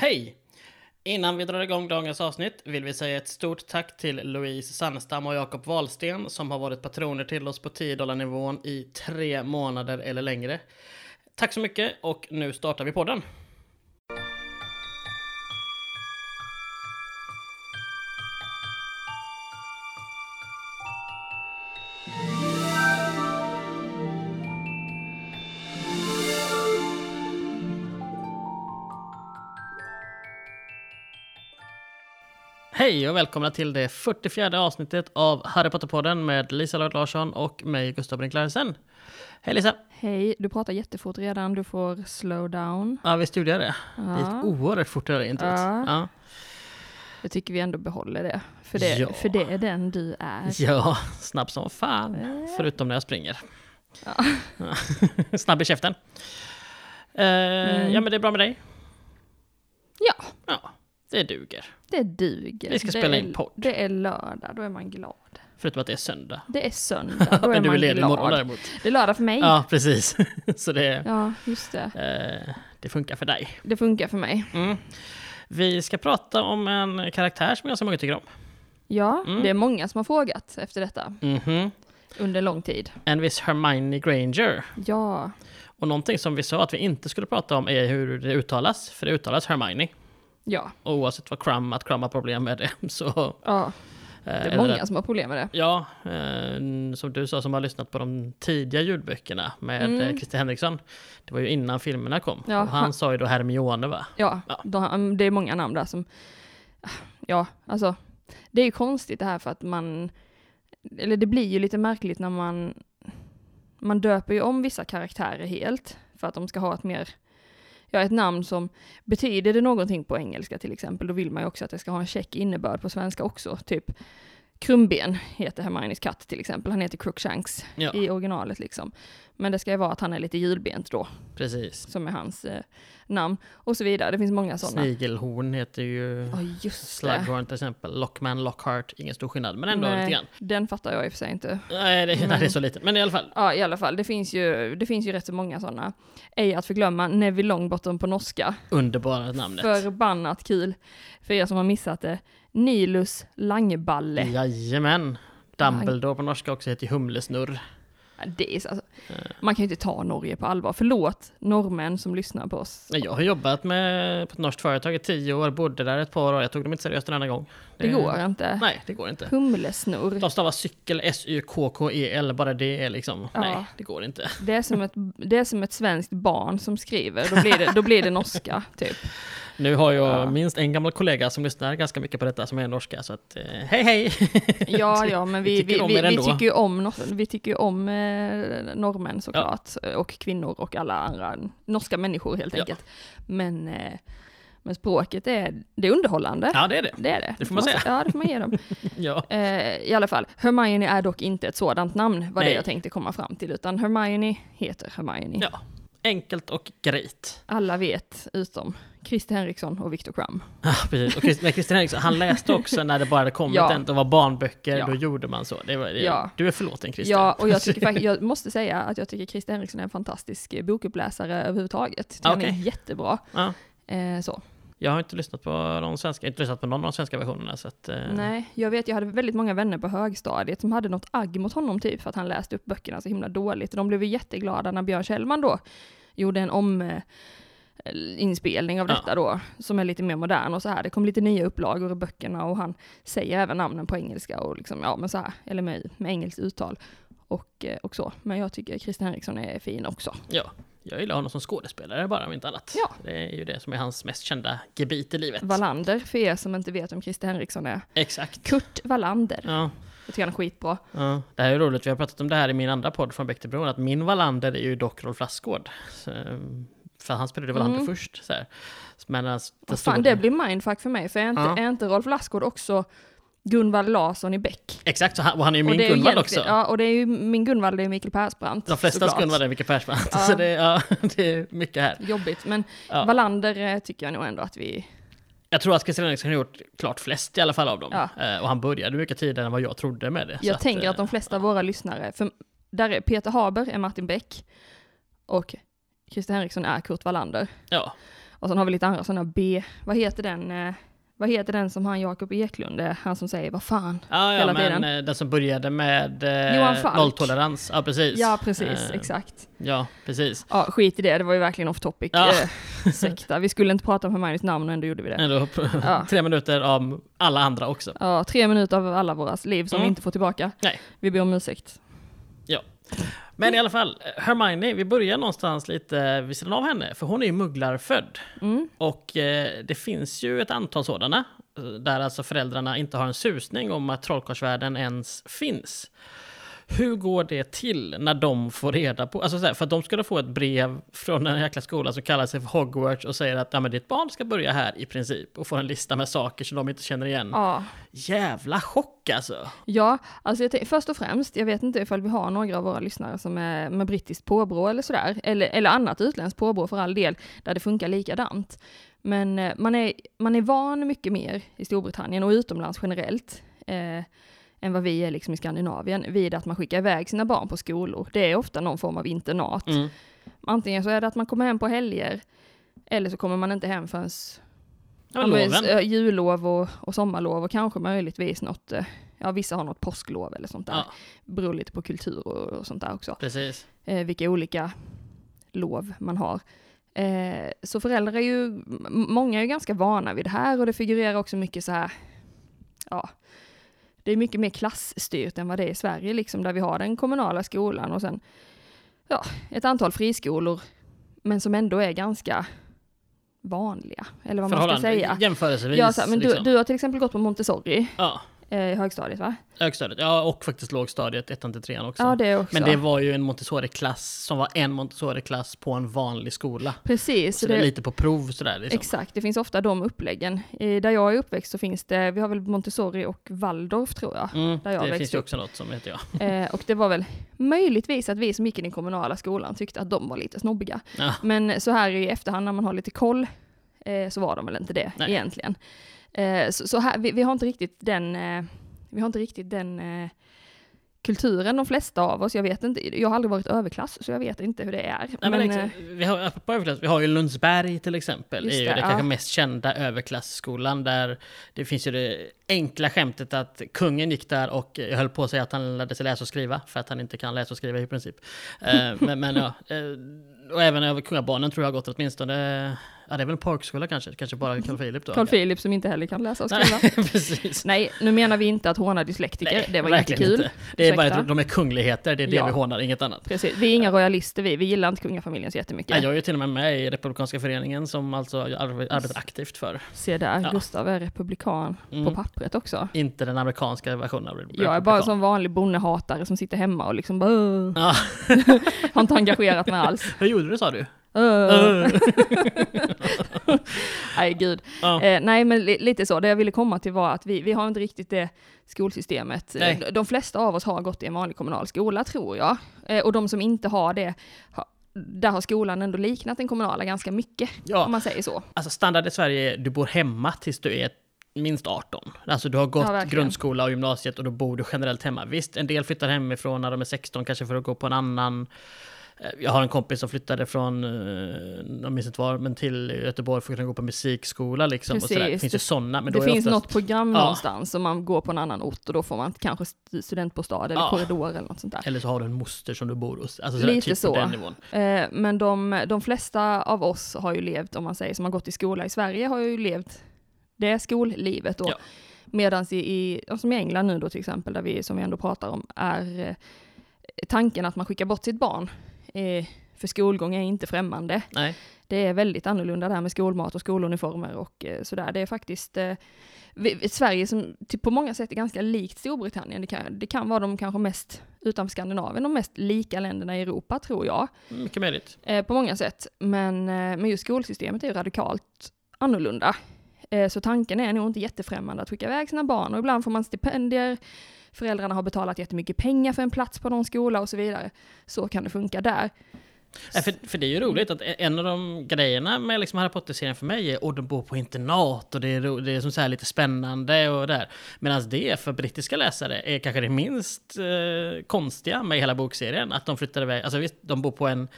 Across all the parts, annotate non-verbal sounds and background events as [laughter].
Hej! Innan vi drar igång dagens avsnitt vill vi säga ett stort tack till Louise Sandstam och Jakob Wahlsten som har varit patroner till oss på 10 nivån i tre månader eller längre. Tack så mycket och nu startar vi podden. Hej och välkomna till det 44 avsnittet av Harry Potter-podden med Lisa Lloyd Larsson och mig, Gustav Brink Larsen. Hej Lisa! Hej, du pratar jättefort redan, du får slow down. Ja, visst gjorde jag det? Ja. Det gick oerhört fort det introt. Ja. Ja. Jag tycker vi ändå behåller det. För det, Ja. för det är den du är. ja, snabb som fan. Eh. Förutom när jag springer. Ja. [laughs] Snabb i käften. Eh, Mm. Ja, men det är bra med dig? Det duger. det duger. Vi ska det spela är, in podd. Det är lördag, då är man glad. Förutom att det är söndag. Det är söndag, [laughs] då är men du är man ledig imorgon glad. däremot. Det är lördag för mig. Ja, precis. [laughs] Så det, Ja, just det. eh, det funkar för dig. Det funkar för mig. Mm. Vi ska prata om en karaktär som ganska många tycker om. Ja, Mm. det är många som har frågat efter detta Mhm. under lång tid. En viss Hermione Granger. Ja, Och någonting som vi sa att vi inte skulle prata om är hur det uttalas, för det uttalas Hermione. Ja, oavsett vad Crumb, att Crumb har problem med det, [laughs] så... ja. eh, Det är många att- som har problem med det. Ja, eh, som du sa som har lyssnat på de tidiga ljudböckerna med Mm. mm. Christer Henriksson. Det var ju innan filmerna kom. Ja, och han han- sa ju då Hermione va? Ja, Ja. De, det är många namn där som... Ja, alltså. Det är ju konstigt det här för att man... Eller det blir ju lite märkligt när man... Man döper ju om vissa karaktärer helt för att de ska ha ett mer... Ja, ett namn som betyder det någonting på engelska till exempel, då vill man ju också att det ska ha en check innebörd på svenska också. Typ Krumben heter Hermiones katt till exempel, han heter Crookshanks Ja, i originalet liksom. Men det ska ju vara att han är lite hjulbent då, precis. som är hans eh, namn och så vidare. Det finns många sådana. Snigelhorn heter ju det. Slughorn till exempel. Lockman, Lockhart, ingen stor skillnad, men ändå Nej, lite grann. Den fattar jag i och för sig inte. Nej, det, nej, det är Men- så litet. Men i alla fall. Ja, i alla fall. Det finns ju, det finns ju rätt så många sådana. Ej att förglömma Neville Longbottom på norska. Underbara namnet. Förbannat kul. För er som har missat det. Nilus Langballe. Jajamän. Dumbledore på norska också heter Humlesnurr. Det är, så- alltså, Eh. man kan ju inte ta Norge på allvar. Förlåt norrmän som lyssnar på oss. Jag har jobbat med på ett norskt företag i tio år, bodde där ett par år. Jag tog dem inte seriöst en enda gång. Det går inte. Nej, det går inte. Humlesnurr. De stavar cykel, S-Y-K-K-E-L, bara det är liksom, Ja. nej, det går inte. Det är, som ett, det är som ett svenskt barn som skriver. Då blir det, då blir det norska, typ. Nu har jag Ja. minst en gammal kollega som lyssnar ganska mycket på detta som är norska, så att eh, hej hej! Ja, [laughs] ja, men vi, Vi vi, tycker om vi, er tycker ju om, vi tycker om eh, norrmän såklart, och kvinnor och alla andra norska människor helt Ja. enkelt. Men, eh, men språket är, det är underhållande. Ja, det är det. Det är det. Det får man säga. Ja, det får man ge dem. [laughs] Ja. Eh, I alla fall, Hermione är dock inte ett sådant namn, var Nej. det jag tänkte komma fram till, utan Hermione heter Hermione. ja. Enkelt och grejt. Alla vet, utom Christer Henriksson och Viktor Krum. Ja, precis. Och Christ- men Christer Henriksson, han läste också när det bara hade kommit Ja. en, det var barnböcker, Ja. då gjorde man så. Det var, det, Ja. Du är förlåten Christer. Ja, och jag, tycker faktiskt, [laughs] jag måste säga att jag tycker Christer Henriksson är en fantastisk bokuppläsare överhuvudtaget. Han är jättebra. Ja. Eh, så. Jag har inte lyssnat på de svenska, inte lyssnat på någon av de svenska versionerna, så att... eh, Nej, jag vet, jag hade väldigt många vänner på högstadiet som hade något agg mot honom typ för att han läste upp böckerna så himla dåligt. De blev jätteglada när Björn Kjellman då gjorde en om eh, inspelning av Ja. detta då, som är lite mer modern och så här. Det kom lite nya upplagor i böckerna och han säger även namnen på engelska och liksom, ja men så här, eller med, med engelskt uttal. Och, eh, och så. Men jag tycker Christer Henriksson är fin också. Ja, jag gillar honom som skådespelare bara, om inte annat. Ja. Det är ju det som är hans mest kända gebit i livet. Wallander, för er som inte vet vem Christer Henriksson är. Exakt. Kurt Wallander. Ja, Jag tycker han är skitbra. ja, det här är roligt, vi har pratat om det här i min andra podd från Bäckterbron, att min Wallander är ju dock Rolf Lassgård. Så, För han spelade Wallander Mm. först. Så här. Men Vad stora- fan, det blir mindfuck för mig, för är inte, Ja. är inte Rolf Lassgård också Gunvald Larsson i Beck? Exakt, han, och han är ju min är Gunvald också. Ja, och det är ju min Gunvald, det är Mikael Persbrandt. De flesta. Gunvald är Micke Persbrandt. Ja. Så det, ja, [laughs] det är mycket här. Jobbigt, men Ja. Wallander eh, tycker jag nog ändå att vi... Jag tror att Christer Henriksson har gjort klart flest i alla fall av dem. Ja. Eh, och han började mycket tidigare än vad jag trodde med det. Jag tänker eh, att de flesta av våra lyssnare, för där är Peter Haber är Martin Beck och Christer Henriksson är Kurt Wallander. Ja, Och sen har vi lite andra sådana B, vad heter den, eh, vad heter den som han Jakob Eklund är, han som säger vad fan. Ja, ja hela men tiden. eh, den som började med eh, nolltolerans. Ja, precis. Ja precis, Eh, exakt. Ja, precis. Ja skit i det, det var ju verkligen off topic. Ja. Eh, sekta. Vi skulle inte prata om Hermiones namn och ändå gjorde vi det. Ändå Ja. [laughs] tre minuter av alla andra också. Ja, tre minuter av alla våra liv som Mm. vi inte får tillbaka. Nej. Vi ber om ursäkt. Men i alla fall, Hermione, vi börjar någonstans lite vid sidan av henne, för hon är ju mugglarfödd. Mm. Och eh, det finns ju ett antal sådana, eh, där alltså föräldrarna inte har en susning om att trollkarlsvärlden ens finns. Hur går det till när de får reda på, alltså så här, för att de skulle få ett brev från en jäkla skola som kallar sig för Hogwarts och säger att ja, men ditt barn ska börja här i princip och få en lista med saker som de inte känner igen. Ja. Jävla chock alltså! Ja, alltså jag tänk- först och främst, jag vet inte ifall vi har några av våra lyssnare som är med brittiskt påbrå eller sådär, eller, eller annat utländskt påbrå för all del, där det funkar likadant. Men eh, man är, man är van mycket mer i Storbritannien och utomlands generellt, eh, än vad vi är liksom i Skandinavien, vid att man skickar iväg sina barn på skolor. Det är ofta någon form av internat. Mm. Antingen så är det att man kommer hem på helger, eller så kommer man inte hem förrän Ja, men eh, jullov och, och sommarlov och kanske möjligtvis något, eh, ja vissa har något påsklov eller sånt där. Ja, Beror lite på kultur och, och sånt där också. precis. Eh, vilka olika lov man har. Eh, så föräldrar är ju, många är ju ganska vana vid det här och det figurerar också mycket så här, ja, det är mycket mer klassstyrt än vad det är i Sverige liksom, där vi har den kommunala skolan och sen, ja, ett antal friskolor, men som ändå är ganska vanliga, eller vad man ska säga. Jämförelsevis. Ja, så men liksom. du, du har till exempel gått på Montessori Ja, eh, i högstadiet va? högstadiet. Ja, och faktiskt lågstadiet, ettan till trean också. Ja, det också. Men det var ju en Montessori-klass som var en Montessori-klass på en vanlig skola. Precis, Så det, är lite på prov sådär liksom. exakt. Det finns ofta de uppläggen. I, där jag är uppväxt så finns det, vi har väl Montessori och Waldorf tror jag. Mm, där jag det finns ju också något som heter jag. [laughs] Eh, och det var väl möjligtvis att vi som gick i den kommunala skolan tyckte att de var lite snobbiga. Ja. Men så här i efterhand när man har lite koll eh, så var de väl inte det Nej. egentligen. Eh, så så här, vi, vi har inte riktigt den, eh, vi har inte riktigt den eh, kulturen, de flesta av oss. Jag vet inte, jag har aldrig varit överklass så jag vet inte hur det är. Nej, men Men, exakt. vi, har, apropå överklass, vi har ju Lundsberg till exempel, är ju det, det, ja. kanske mest kända överklassskolan där det finns ju det enkla skämtet att kungen gick där och jag höll på att säga att han lärde sig läsa och skriva för att han inte kan läsa och skriva i princip. Eh, men, men ja, eh, och även över kungabarnen tror jag har gått åtminstone, ja det är väl en parkskola kanske, kanske bara Carl Philip då. Carl Philip som inte heller kan läsa och skriva. Nej, [laughs] precis. Nej, nu menar vi inte att håna dyslektiker, Nej, det var inte verkligen kul. inte. Det är bara Ursäkta. att de är kungligheter, det är det Ja. vi hånar, inget annat. Precis, vi är inga royalister vi, vi gillar inte kungafamiljen så jättemycket. Nej, jag är ju till och med med i Republikanska föreningen som alltså ar- arbetar aktivt för, Se där, Ja. Gustav är republikan Mm. på pappret också. inte den amerikanska versionen av Re- Jag är bara republikan. sån vanlig bonnehatare som sitter hemma och liksom bara. Ja, [laughs] har inte engagerat mig alls. hur gjorde du sa du? [laughs] Uh. Nej, gud. Ja. Eh, nej, men li- lite så. Det jag ville komma till var att vi, vi har inte riktigt det skolsystemet. Nej. Eh, De flesta av oss har gått i en vanlig kommunal skola, tror jag. Eh, och de som inte har det, har, där har skolan ändå liknat den kommunala ganska mycket, om Ja, man säger så. alltså standard i Sverige är du bor hemma tills du är minst 18. Alltså du har gått Ja, grundskola och gymnasiet och då bor du generellt hemma. Visst, en del flyttar hemifrån när de är 16 kanske för att gå på en annan jag har en kompis som flyttade från, eh, jag minns inte var, men till Göteborg för att kunna gå på musikskola liksom. Och sådär. Det Precis. finns ju sådana, men det finns oftast, något program Ja. någonstans som man går på en annan ort och då får man kanske st- studentbostad eller Ja. korridor eller något sånt där. Eller så har du en moster som du bor hos. Alltså sådär, Lite typ så. på den nivån. Eh, men de, de flesta av oss har ju levt, om man säger, som har gått i skola i Sverige, har ju levt det skollivet då. Ja. Medan i, i, som i England nu då till exempel, där vi, som vi ändå pratar om, är eh, tanken att man skickar bort sitt barn. Eh, för skolgång är inte främmande. Nej. Det är väldigt annorlunda det här med skolmat och skoluniformer och eh, sådär. Det är faktiskt eh, vi, Sverige som typ, på många sätt är ganska likt Storbritannien. Det kan, det kan vara de kanske mest, utanför Skandinavien, de mest lika länderna i Europa tror jag. Mycket möjligt. Eh, på många sätt. Men, eh, men just skolsystemet är ju radikalt annorlunda. Eh, så tanken är nog inte jättefrämmande att skicka iväg sina barn och ibland får man stipendier, föräldrarna har betalat jättemycket pengar för en plats på någon skola och så vidare. Så kan det funka där. Ja, för, för det är ju roligt att en av de grejerna med liksom Harry Potter-serien för mig är att de bor på internat och det är, ro- det är som så här lite spännande och där. Medan det för brittiska läsare är kanske det minst eh, konstiga med hela bokserien. Att de flyttar iväg, alltså visst, de bor på en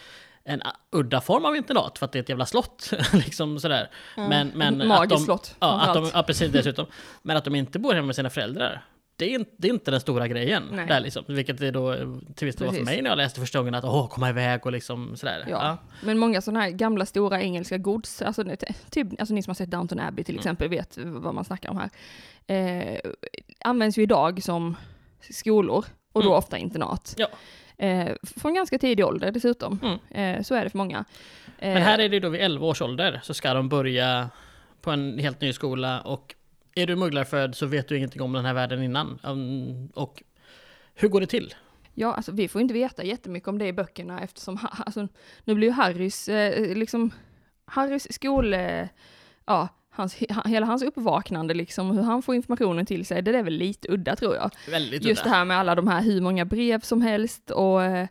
en udda form av internat för att det är ett jävla slott. [laughs] liksom sådär. Men, men Magiskt slott, Ja, att de, ja, precis dessutom. Men att de inte bor hemma med sina föräldrar. Det är, inte, det är inte den stora grejen. Nej. Där liksom. Vilket det då eh, till viss del var för mig när jag läste första gången att åh, komma iväg och liksom sådär. Ja. Men många sådana här gamla stora engelska gods, alltså, typ, alltså ni som har sett Downton Abbey Mm. till exempel vet vad man snackar om här, eh, används ju idag som skolor och då Mm. ofta internat. Ja. Eh, från ganska tidig ålder dessutom. Mm. Eh, så är det för många. Eh, Men här är det då vid 11 års ålder så ska de börja på en helt ny skola och är du mugglarfödd så vet du ingenting om den här världen innan. Um, och hur går det till? Ja, alltså vi får inte veta jättemycket om det i böckerna eftersom, [laughs] alltså, nu blir ju Harrys, eh, liksom, Harrys skol, eh, ja, hans, he- hela hans uppvaknande liksom, hur han får informationen till sig, det är väl lite udda tror jag. Väldigt Just det udda. här med alla de här, hur många brev som helst och eh,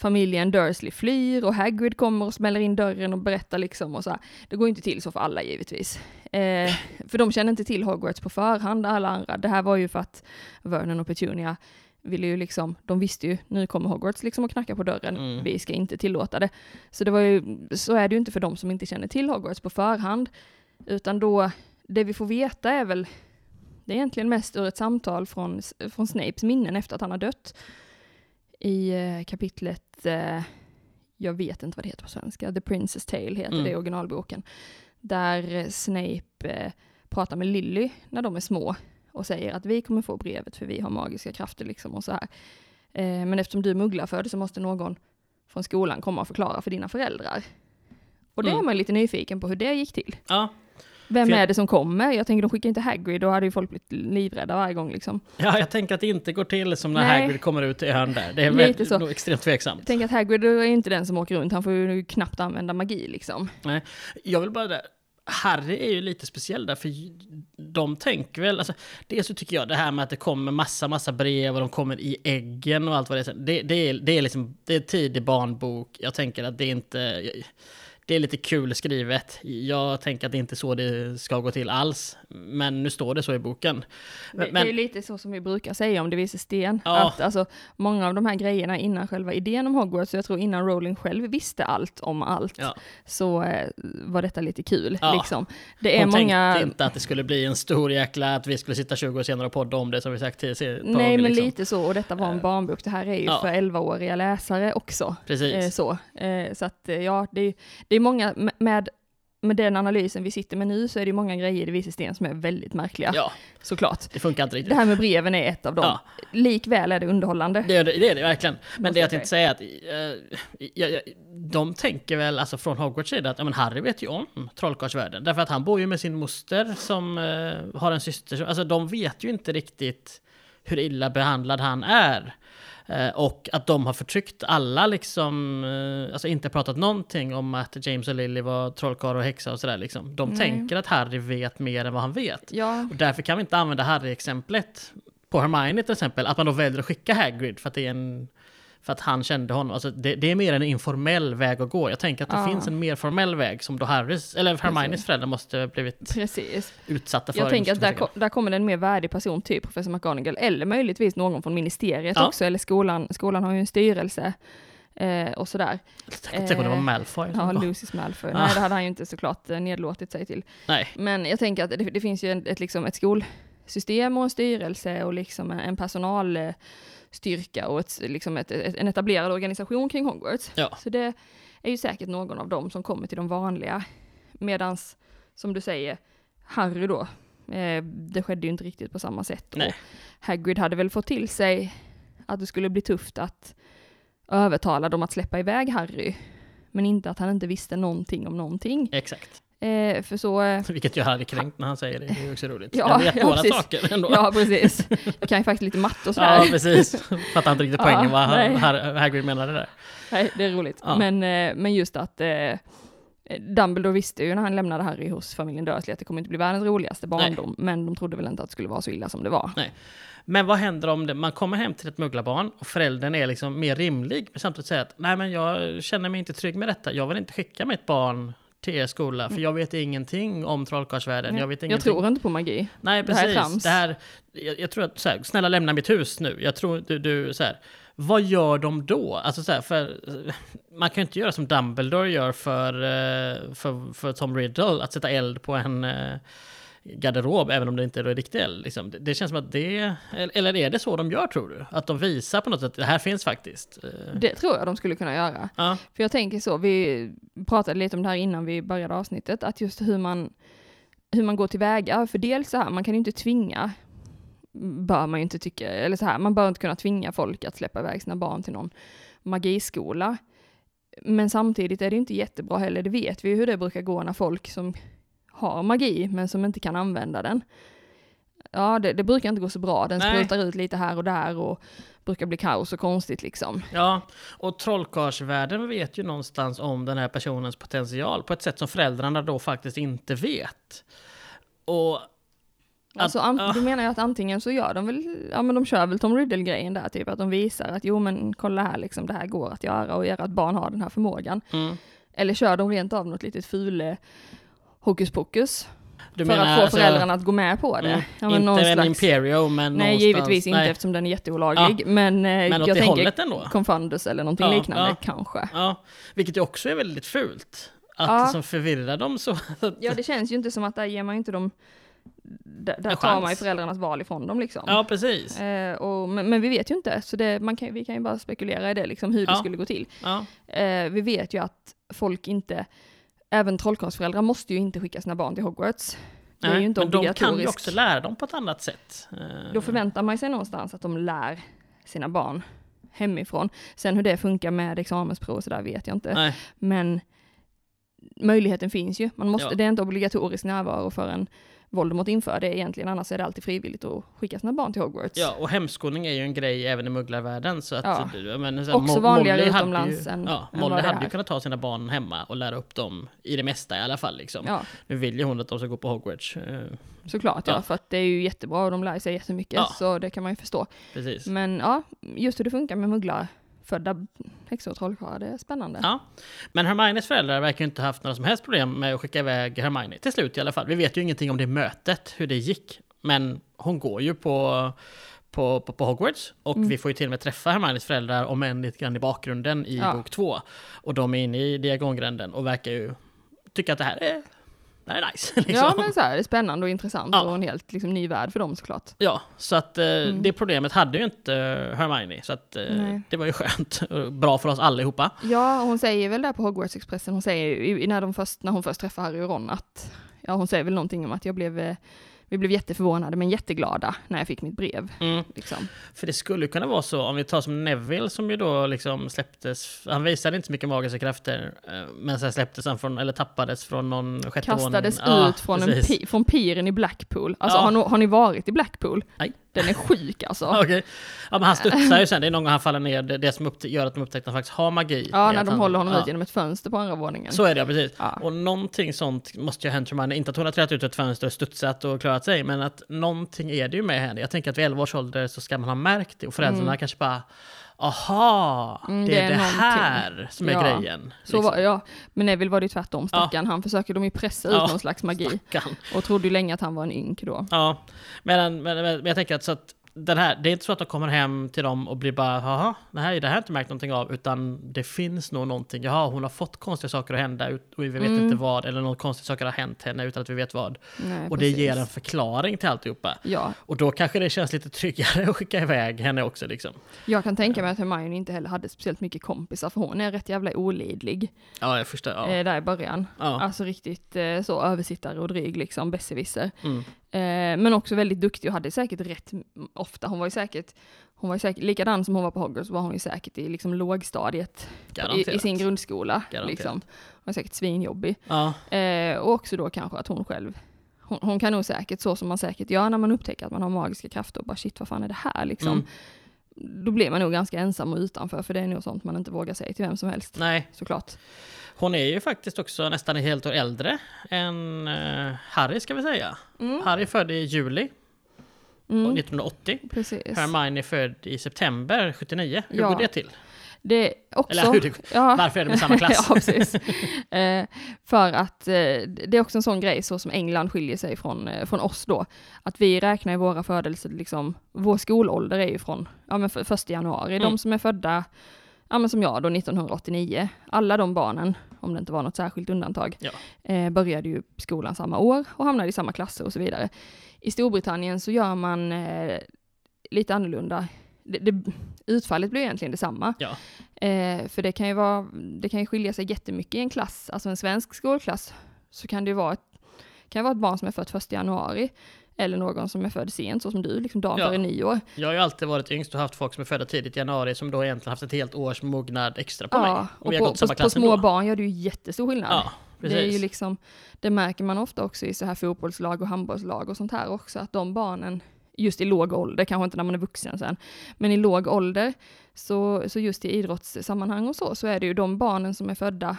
familjen Dursley flyr och Hagrid kommer och smäller in dörren och berättar liksom och så här. Det går inte till så för alla givetvis. Eh, för de känner inte till Hogwarts på förhand, alla andra. Det här var ju för att Vernon och Petunia ville ju liksom, de visste ju, nu kommer Hogwarts liksom och knackar på dörren, Mm. vi ska inte tillåta det. Så det var ju, så är det ju inte för de som inte känner till Hogwarts på förhand, utan då, det vi får veta är väl, det är egentligen mest ur ett samtal från, från Snapes minnen efter att han har dött. I eh, kapitlet, eh, jag vet inte vad det heter på svenska, The Princess Tale heter Mm. det i originalboken. Där eh, Snape eh, pratar med Lily när de är små och säger att vi kommer få brevet för vi har magiska krafter liksom och så här. Eh, men eftersom du är mugglarfödd så måste någon från skolan komma och förklara för dina föräldrar. Och det Mm. är man lite nyfiken på hur det gick till. Ja, Vem jag- är det som kommer? Jag tänker de skickar inte Hagrid, då hade ju folk blivit livrädda varje gång liksom. ja, jag tänker att det inte går till som när Nej. Hagrid kommer ut i ön där. Det är Lite så. nog extremt tveksamt. Tänker att Hagrid är inte den som åker runt, han får ju knappt använda magi liksom. Jag vill bara där. Harry är ju lite speciell där, för de tänker väl, alltså, dels så tycker jag det här med att det kommer massa, massa brev och de kommer i äggen och allt vad det är, det, det är, det är liksom, det är tidig barnbok, jag tänker att det är inte, det är lite kul skrivet, jag tänker att det inte är så det ska gå till alls, men nu står det så i boken. Men, det är lite så som vi brukar säga om det visar sten. Ja. Att alltså, många av de här grejerna innan själva idén om Hogwarts, så jag tror innan Rowling själv visste allt om allt, ja, så eh, var detta lite kul. Ja. Liksom. Det är hon många... tänkte inte att det skulle bli en stor jäkla, att vi skulle sitta 20 år senare och podda om det som vi sagt tidigare. Nej, men liksom. lite så. Och detta var en Eh, barnbok. Det här är ju ja. för 11-åriga läsare också. Precis. Eh, så. Eh, så att, eh, ja, det är, det är många, med- med, den analysen vi sitter med nu, så är det många grejer i Vise Sten som är väldigt märkliga. Ja, Såklart. det funkar inte riktigt. Det här med breven är ett av dem. Ja. Likväl är det underhållande. Det är det, det, är det verkligen. Men Måste det jag tänkte säga är att ja, de tänker väl, alltså från Hogwarts sida, att ja, men Harry vet ju om trollkarlsvärlden. Därför att han bor ju med sin moster som eh, har en syster. Alltså de vet ju inte riktigt hur illa behandlad han är. Eh, och att de har förtryckt alla liksom, eh, alltså inte pratat någonting om att James och Lily var trollkarl och häxa och sådär liksom. De Nej. tänker att Harry vet mer än vad han vet. Ja, Och därför kan vi inte använda Harry-exemplet på Hermione till exempel, att man då väljer att skicka Hagrid för att det är en för att han kände honom. Alltså det, det är mer en informell väg att gå. Jag tänker att det Ja. finns en mer formell väg som då Harrys, eller Hermines föräldrar måste ha blivit precis. utsatta för. Jag tänker att där, Ska ko- där kommer en mer värdig person, typ professor McGonagall, eller möjligtvis någon från ministeriet Ja. också, eller skolan. Skolan har ju en styrelse eh, och sådär. Tänk om det var eh, Malfoy. Ja, kom. Lucius Malfoy. Ah. Nej, det hade han ju inte såklart eh, nedlåtit sig till. Nej, Men jag tänker att det, det finns ju en, ett, liksom ett skolsystem och en styrelse och liksom en, en personalstyrka och ett, liksom ett, ett, en etablerad organisation kring Hogwarts. Ja. Så det är ju säkert någon av dem som kommer till de vanliga. Medans, som du säger, Harry då, eh, det skedde ju inte riktigt på samma sätt. Nej. Och Hagrid hade väl fått till sig att det skulle bli tufft att övertala dem att släppa iväg Harry. Men inte att han inte visste någonting om någonting. exakt. Eh, för så... Eh, [laughs] Vilket jag hade kränkt när han säger det. Det är också roligt. Ja, jag vet ja, några saker ändå. ja, precis. Jag kan ju faktiskt lite matte och sådär. Ja, precis. Fattar inte riktigt Ja, poängen vad nej. Har- Hagrid menade där. Nej, det är roligt. Ja. Men, eh, men just att eh, Dumbledore visste ju när han lämnade Harry hos familjen Dursley att det kommer inte bli världens roligaste barndom. Men de trodde väl inte att det skulle vara så illa som det var. Men vad händer om det, man kommer hem till ett mugglarbarn och föräldern är liksom mer rimlig, men samtidigt säger att nej men jag känner mig inte trygg med detta, jag vill inte skicka mitt barn till er skola, för jag vet ingenting om trollkarlsvärlden. Jag, vet jag tror inte på magi. Nej, det här är precis. trams. Det här, jag, jag tror att, så här, snälla lämna mitt hus nu. Jag tror du, du så här, vad gör de då? Alltså så här, för man kan ju inte göra som Dumbledore gör för, eh, för, för Tom Riddle, att sätta eld på en eh, garderob, även om det inte är riktigt eld. Liksom. Det, känns som att det, eller är det så de gör tror du? Att de visar på något sätt, det här finns faktiskt? Eh. Det tror jag de skulle kunna göra. Ja. För jag tänker så, vi pratade lite om det här innan vi började avsnittet, att just hur man, hur man går tillväga. För dels så här, man kan ju inte tvinga, bör man ju inte tycka, eller så här, man bör inte kunna tvinga folk att släppa iväg sina barn till någon magiskola. Men samtidigt är det inte jättebra heller, det vet vi ju hur det brukar gå när folk som har magi men som inte kan använda den. Ja, det, det brukar inte gå så bra. Den Nej. sprutar ut lite här och där och brukar bli kaos och konstigt liksom. Ja, och trollkarlsvärlden vet ju någonstans om den här personens potential på ett sätt som föräldrarna då faktiskt inte vet. Och Alltså, Att- an- ah. du menar ju att antingen så gör de väl, ja men de kör väl Tom Riddle-grejen där, typ att de visar att jo men kolla här liksom, det här går att göra och ert barn har den här förmågan. mm, Eller kör de rent av något litet fule hokus pokus du för att få alltså, föräldrarna att gå med på det. Mm, Ja, inte en slags- Imperio, men Nej, givetvis inte nej. eftersom den är jätteolaglig, men, eh, Men jag det tänker. Confundus eller någonting Ja, liknande ja. kanske. Ja, vilket ju också är väldigt fult. Att Ja. liksom förvirra dem så. [laughs] Ja, det känns ju inte som att där ger man inte dem, där, där tar man ju föräldrarnas val ifrån dem liksom. Ja, precis. Eh, och, men, men vi vet ju inte, så det, man kan, vi kan ju bara spekulera i det, liksom, hur det Ja. skulle gå till. Ja, Eh, vi vet ju att folk inte, även trollkarlsföräldrar måste ju inte skicka sina barn till Hogwarts. Det är nej, ju inte men de kan ju också lära dem på ett annat sätt. Eh, Då förväntar man sig någonstans att de lär sina barn hemifrån. Sen hur det funkar med examensprov och sådär vet jag inte. Nej, Men möjligheten finns ju. Man måste, Ja. Det är inte obligatorisk närvaro för en Voldemort inför det egentligen, annars är det alltid frivilligt att skicka sina barn till Hogwarts. ja, och hemskolning är ju en grej även i mugglarvärlden. Så att, Ja. menar, så Också vanligare Molly utomlands ju, än- ja, än Molly hade ju kunnat ta sina barn hemma och lära upp dem i det mesta i alla fall. Liksom. Ja, Nu vill ju hon att de ska gå på Hogwarts. eh, såklart ja. Ja. för att det är ju jättebra och de lär sig jättemycket, Ja. så det kan man ju förstå. precis. Men ja, just hur det funkar med mugglar, födda häxor och trollkarlar, det är spännande. Ja. Men Hermines föräldrar verkar inte ha haft några som helst problem med att skicka iväg Hermione. Till slut i alla fall. Vi vet ju ingenting om det mötet, hur det gick. Men hon går ju på, på, på, på Hogwarts. Och Mm. vi får ju till och med träffa Hermines föräldrar, om än lite grann i bakgrunden i Ja. bok två. Och de är inne i diagongränden och verkar ju tycka att det här är, det är nice. [laughs] Liksom. Ja, men så här, det är spännande och intressant Ja. och en helt liksom, ny värld för dem såklart. Ja, så att eh, Mm. det problemet hade ju inte Hermione. Så att eh, det var ju skönt. [laughs] och Bra för oss allihopa. Ja, hon säger väl där på Hogwarts-expressen, hon säger när, de först, när hon först träffar Harry och Ron att, ja hon säger väl någonting om att jag blev, eh, vi blev jätteförvånade men jätteglada när jag fick mitt brev. Mm. Liksom. För det skulle kunna vara så, om vi tar som Neville som ju då liksom släpptes, han visade inte så mycket magiska krafter, eh, men sen släpptes han från, eller tappades från någon sjätte Kastades våningen. Ja, ut från, en pi, från piren i Blackpool. Alltså Ja. har, ni, har ni varit i Blackpool? Nej. Den är sjuk alltså. [laughs] Okej. Ja, men han studsar ju sen, det är någon gång han faller ner, det, som gör att de upptäcker att han faktiskt har magi. Ja, är när de han, håller honom ja. ut genom ett fönster på andra våningen. Så är det, ja, precis. Ja. Och någonting sånt måste ju ha hänt Hermione, inte att hon har trätt ut ett fönster och studsat och klarat sig, men att någonting är det ju med henne. Jag tänker att vid 11 års ålder så ska man ha märkt det och föräldrarna Mm. kanske bara Aha, Mm, det, det är det någonting. här som är Ja. grejen. Liksom. var, ja, men Neville var det ju tvärtom, stackarn. Han försöker de ju pressa ut Ja, någon slags magi. Stackarn. Och trodde ju länge att han var en ynk då. Ja, men, men, men jag tänker att, så att den här, det är inte så att de kommer hem till dem och blir bara jaha, det här, det här har jag inte märkt någonting av, utan det finns nog någonting. Jaha, hon har fått konstiga saker att hända ut- och vi vet Mm. inte vad, eller något konstigt saker har hänt henne utan att vi vet vad. Nej, och det precis. ger en förklaring till alltihopa. Ja, Och då kanske det känns lite tryggare [laughs] att skicka iväg henne också liksom. jag kan tänka mig att Hermione inte heller hade speciellt mycket kompisar, för hon är rätt jävla olidlig Ja, jag förstår. Ja. eh, där i början. ja. Alltså riktigt eh, så översittare och dryg liksom, besserwisser. Mm. Eh, men också väldigt duktig och hade säkert rätt ofta. Hon var ju säkert, hon var ju säkert, likadan som hon var på Hogwarts var hon ju säkert i liksom lågstadiet i, i sin grundskola. Garanterat. Liksom. Hon var säkert svinjobbig. Ja, Eh, och också då kanske att hon själv, hon, hon kan nog säkert, så som man säkert gör när man upptäcker att man har magiska krafter och bara shit vad fan är det här liksom. Mm. Då blir man nog ganska ensam och utanför för det är nog sånt man inte vågar säga till vem som helst. nej. Såklart. Hon är ju faktiskt också nästan ett helt år äldre än eh, Harry ska vi säga. Harry är född i juli Mm, 1980. precis. Hermione född i september 79. Hur Ja. går det till? Det också... Eller hur det, ja, varför är det med samma klass? [laughs] ja, precis. Eh, för att eh, det är också en sån grej så som England skiljer sig från, eh, från oss då. Att vi räknar i våra födelser, liksom, vår skolålder är ju från ja, men för, första januari. Mm. De som är födda, ja men som jag då, 1989, alla de barnen, om det inte var något särskilt undantag, Ja. eh, började ju skolan samma år och hamnade i samma klasser och så vidare. I Storbritannien så gör man eh, lite annorlunda. Det, det, utfallet blir egentligen detsamma. Ja. Eh, för det kan, ju vara, det kan ju skilja sig jättemycket i en klass, alltså en svensk skolklass, så kan det ju vara ett, kan vara ett barn som är fött 1 januari, eller någon som är född sent, så som du, liksom dagen Ja. före nyår. Jag har ju alltid varit yngst och haft folk som är födda tidigt i januari som då egentligen haft ett helt års mognad extra på mig. och har på, på, på små barn gör det ju jättestor skillnad. Ja, precis. det är ju liksom, det märker man ofta också i så här fotbollslag och handbollslag och sånt här också, att de barnen, just i låg ålder, kanske inte när man är vuxen sen, men i låg ålder, så, så just i idrottssammanhang och så, så är det ju de barnen som är födda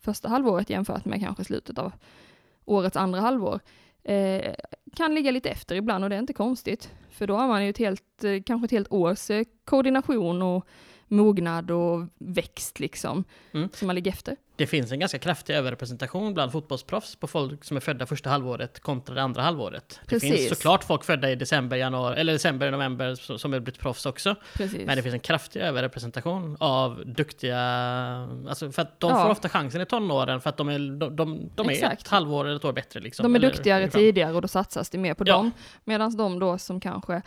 första halvåret jämfört med kanske slutet av årets andra halvår, eh, kan ligga lite efter ibland och det är inte konstigt. För då har man ju ett helt, eh, kanske ett helt års eh, koordination och mognad och växt liksom, Mm. som man ligger efter. Det finns en ganska kraftig överrepresentation bland fotbollsproffs på folk som är födda första halvåret kontra det andra halvåret. Det Precis. finns såklart folk födda i december, januari, eller december, november som har blivit proffs också. Precis. Men det finns en kraftig överrepresentation av duktiga, alltså för att de Ja. får ofta chansen i tonåren för att de är, de, de, de är ett halvår eller ett år bättre. Liksom, De är eller duktigare tidigare och då satsas det mer på Ja. dem. Medan de då som kanske,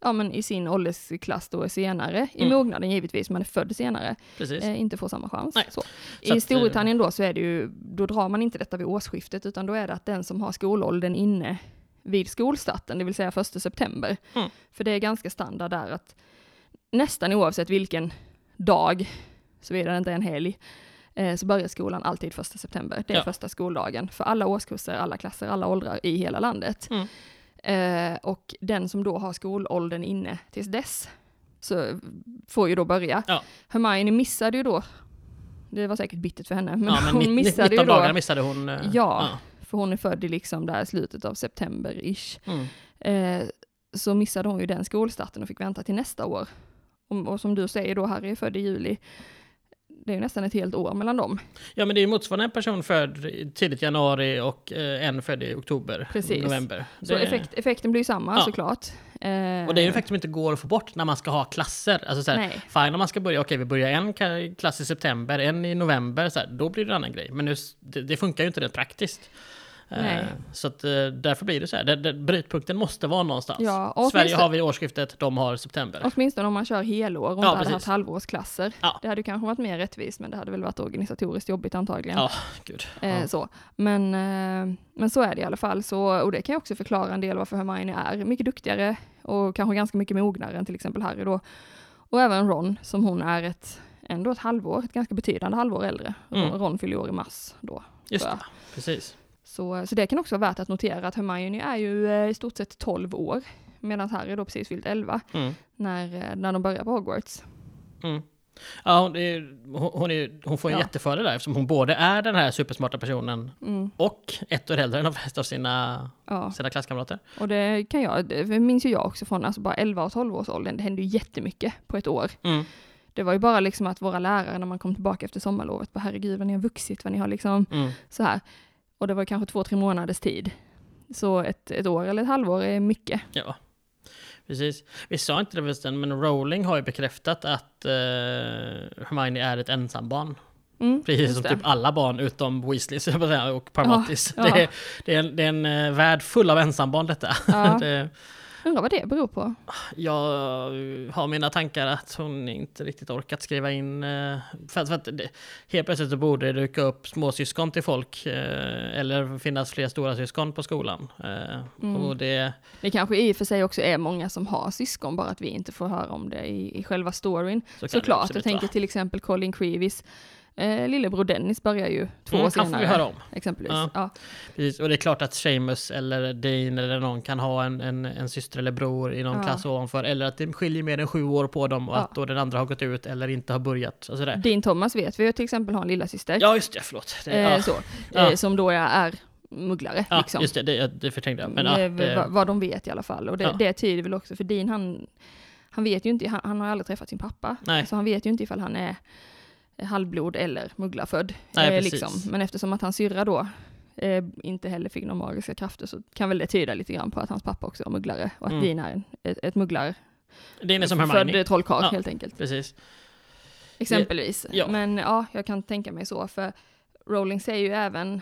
ja men i sin åldersklass då senare, i Mm. mognaden givetvis, man är född senare, eh, inte får samma chans. Så. Så I att, Storbritannien då så är det ju, då drar man inte detta vid årsskiftet, utan då är det att den som har skolåldern inne vid skolstarten, det vill säga 1 september. Mm. För det är ganska standard där att nästan oavsett vilken dag, såvida det inte är en helg, eh, så börjar skolan alltid 1 september. Det är Ja. första skoldagen för alla årskurser, alla klasser, alla åldrar i hela landet. Mm. Eh, och den som då har skolåldern inne tills dess, så får ju då börja. Ja. Hermione missade ju då, det var säkert bittert för henne, men, ja, men hon missade 19 ju då, missade hon. eh, Ja. för hon är född i liksom där slutet av september-ish. Mm. Eh, så missade hon ju den skolstarten och fick vänta till nästa år. Och, och som du säger då, Harry är född i juli. Det är ju nästan ett helt år mellan dem. Ja men det är ju motsvarande en person född tidigt januari och eh, en född i oktober, Precis. november. Så Det- effekt, effekten blir ju samma Ja. såklart. Eh, Och det är en effekt som inte går att få bort när man ska ha klasser. Alltså så här, fine om man ska börja, okej vi börjar en klass i september, en i november, så här, då blir det en annan grej. Men nu, det, det funkar ju inte rent praktiskt. Eh, Nej. Så att, eh, därför blir det så här. Det, det, brytpunkten måste vara någonstans. Ja, Sverige har vi årsskiftet, de har september. Åtminstone om man kör helår och Ja, inte hade precis. haft halvårsklasser. Ja. Det hade kanske varit mer rättvist, men det hade väl varit organisatoriskt jobbigt antagligen. Ja, gud. Eh, Ja. så. Men, eh, men så är det i alla fall. Så, och det kan ju också förklara en del varför Hermione är mycket duktigare och kanske ganska mycket mognare än till exempel Harry då. Och även Ron, som hon är ett, ändå ett halvår, ett ganska betydande halvår äldre. Mm. Ron fyller år i mars då. Just Ja. det, precis. Så, så det kan också vara värt att notera att Hermione är ju eh, i stort sett 12 år, medan Harry då precis fyllt 11 Mm. när, eh, när de börjar på Hogwarts. Mm. Ja, hon, är, hon, hon, är, hon får en Ja. jättefördel där eftersom hon både är den här supersmarta personen Mm, och ett år äldre än de flesta av sina, ja. sina klasskamrater. Och det kan jag, det minns ju jag också från alltså bara 11 och 12 års åldern, det hände ju jättemycket på ett år. Mm. Det var ju bara liksom att våra lärare när man kom tillbaka efter sommarlovet, bara herregud vad ni har vuxit, vad ni har liksom Mm. så här. Och det var kanske två, tre månaders tid. Så ett, ett år eller ett halvår är mycket. Ja, precis. Vi sa inte det förresten, men Rowling har ju bekräftat att uh, Hermione är ett ensambarn. Mm, Precis som det. typ alla barn utom Weasley så [laughs] jag bara säga, och Parmatis. Ja, Det, ja. det, är en, det är en eh, värld full av ensambarn detta. Ja. [laughs] det, Undrar vad det beror på. jag har mina tankar att hon inte riktigt orkat skriva in... eh, För att, för att det, helt plötsligt så borde det dyka upp småsyskon till folk. eh, Eller finnas fler stora syskon på skolan. Eh, Mm. Och det... Det kanske i och för sig också är många som har syskon, bara att vi inte får höra om det i, i själva storyn. Så Såklart, jag tänker till exempel Colin Creevys eh, lillebror Dennis börjar ju två Mm, år han får senare. vi höra om. Exempelvis. Ja. Ja. Precis, och det är klart att Seamus eller Dean eller någon kan ha en, en, en syster eller bror i någon Ja. klass ovanför. Eller att det skiljer mer än sju år på dem och Ja. att då den andra har gått ut eller inte har börjat. Och sådär. Din Thomas vet vi ju till exempel har en lilla syster Ja, just det, förlåt. Det, eh, ja, så, Ja. eh, som då är, är mugglare. ja, liksom. just det, det, det förträngde jag. Men, ja, Eh, det, vad, vad de vet i alla fall. Och det, Ja. det tyder väl också, för Dean han, han vet ju inte, han, han har aldrig träffat sin pappa, Nej. så han vet ju inte ifall han är halvblod eller mugglarfödd. Nej, eh, liksom. Men eftersom att hans syrra då eh, inte heller fick några magiska krafter så kan väl det tyda lite grann på att hans pappa också var mugglare och att Mm. Dean är en, ett, ett mugglar Det är som Hermione. född trollkarl Ja. helt enkelt. Precis. Exempelvis. Ja. Men ja, jag kan tänka mig så, för Rowling säger ju även,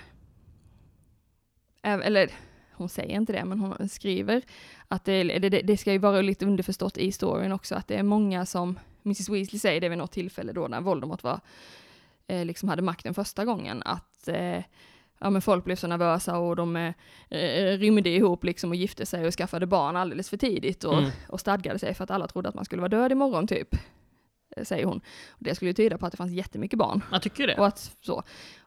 äv- eller hon säger inte det, men hon skriver att det, det, det- det ska ju vara lite underförstått i storyn också, att det är många som, Mrs Weasley säger det vid något tillfälle då när Voldemort var, eh, liksom hade makten första gången, att eh, ja, men folk blev så nervösa och de eh, rymde ihop liksom och gifte sig och skaffade barn alldeles för tidigt och, Mm. och stadgade sig för att alla trodde att man skulle vara död imorgon typ, säger hon. Det skulle ju tyda på att det fanns jättemycket barn. Jag tycker det. Och att så.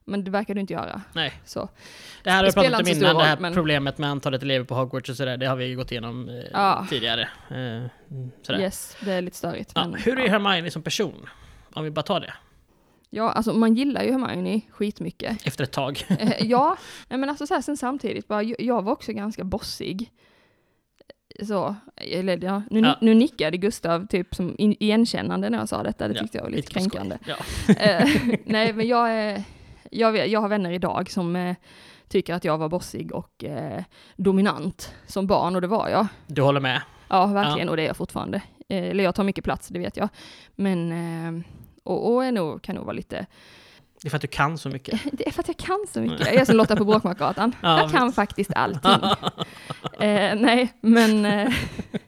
Men det verkar det inte göra. Nej. Så. Det här har vi pratat om innan, det här men- problemet med antalet elever på Hogwarts och sådär, det har vi ju gått igenom eh, Ja. tidigare. Eh, sådär. Yes, det är lite störigt. Ja, men, hur är ja. Hermione som person? Om vi bara tar det, ja, alltså man gillar ju Hermione skitmycket. efter ett tag. Eh, ja, [laughs] men alltså så här, sen samtidigt, bara, jag var också ganska bossig. Så, eller ja, nu, Ja. nu nickade Gustav typ som in, igenkännande när jag sa detta, det Ja, tyckte jag var lite, Lite kränkande. Ja. [laughs] Eh, nej, men jag, är- jag, jag har vänner idag som eh, tycker att jag var bossig och eh, dominant som barn, och det var jag. Du håller med? Ja, verkligen, och det är jag fortfarande. Eh, eller jag tar mycket plats, det vet jag. Men, eh, och, och är nog, kan nog vara lite, Det är för att du kan så mycket. [laughs] det är för att jag kan så mycket. Jag är som Lotta på Bråkmakargatan. Ja, jag kan faktiskt allting. [laughs] eh, nej, men eh,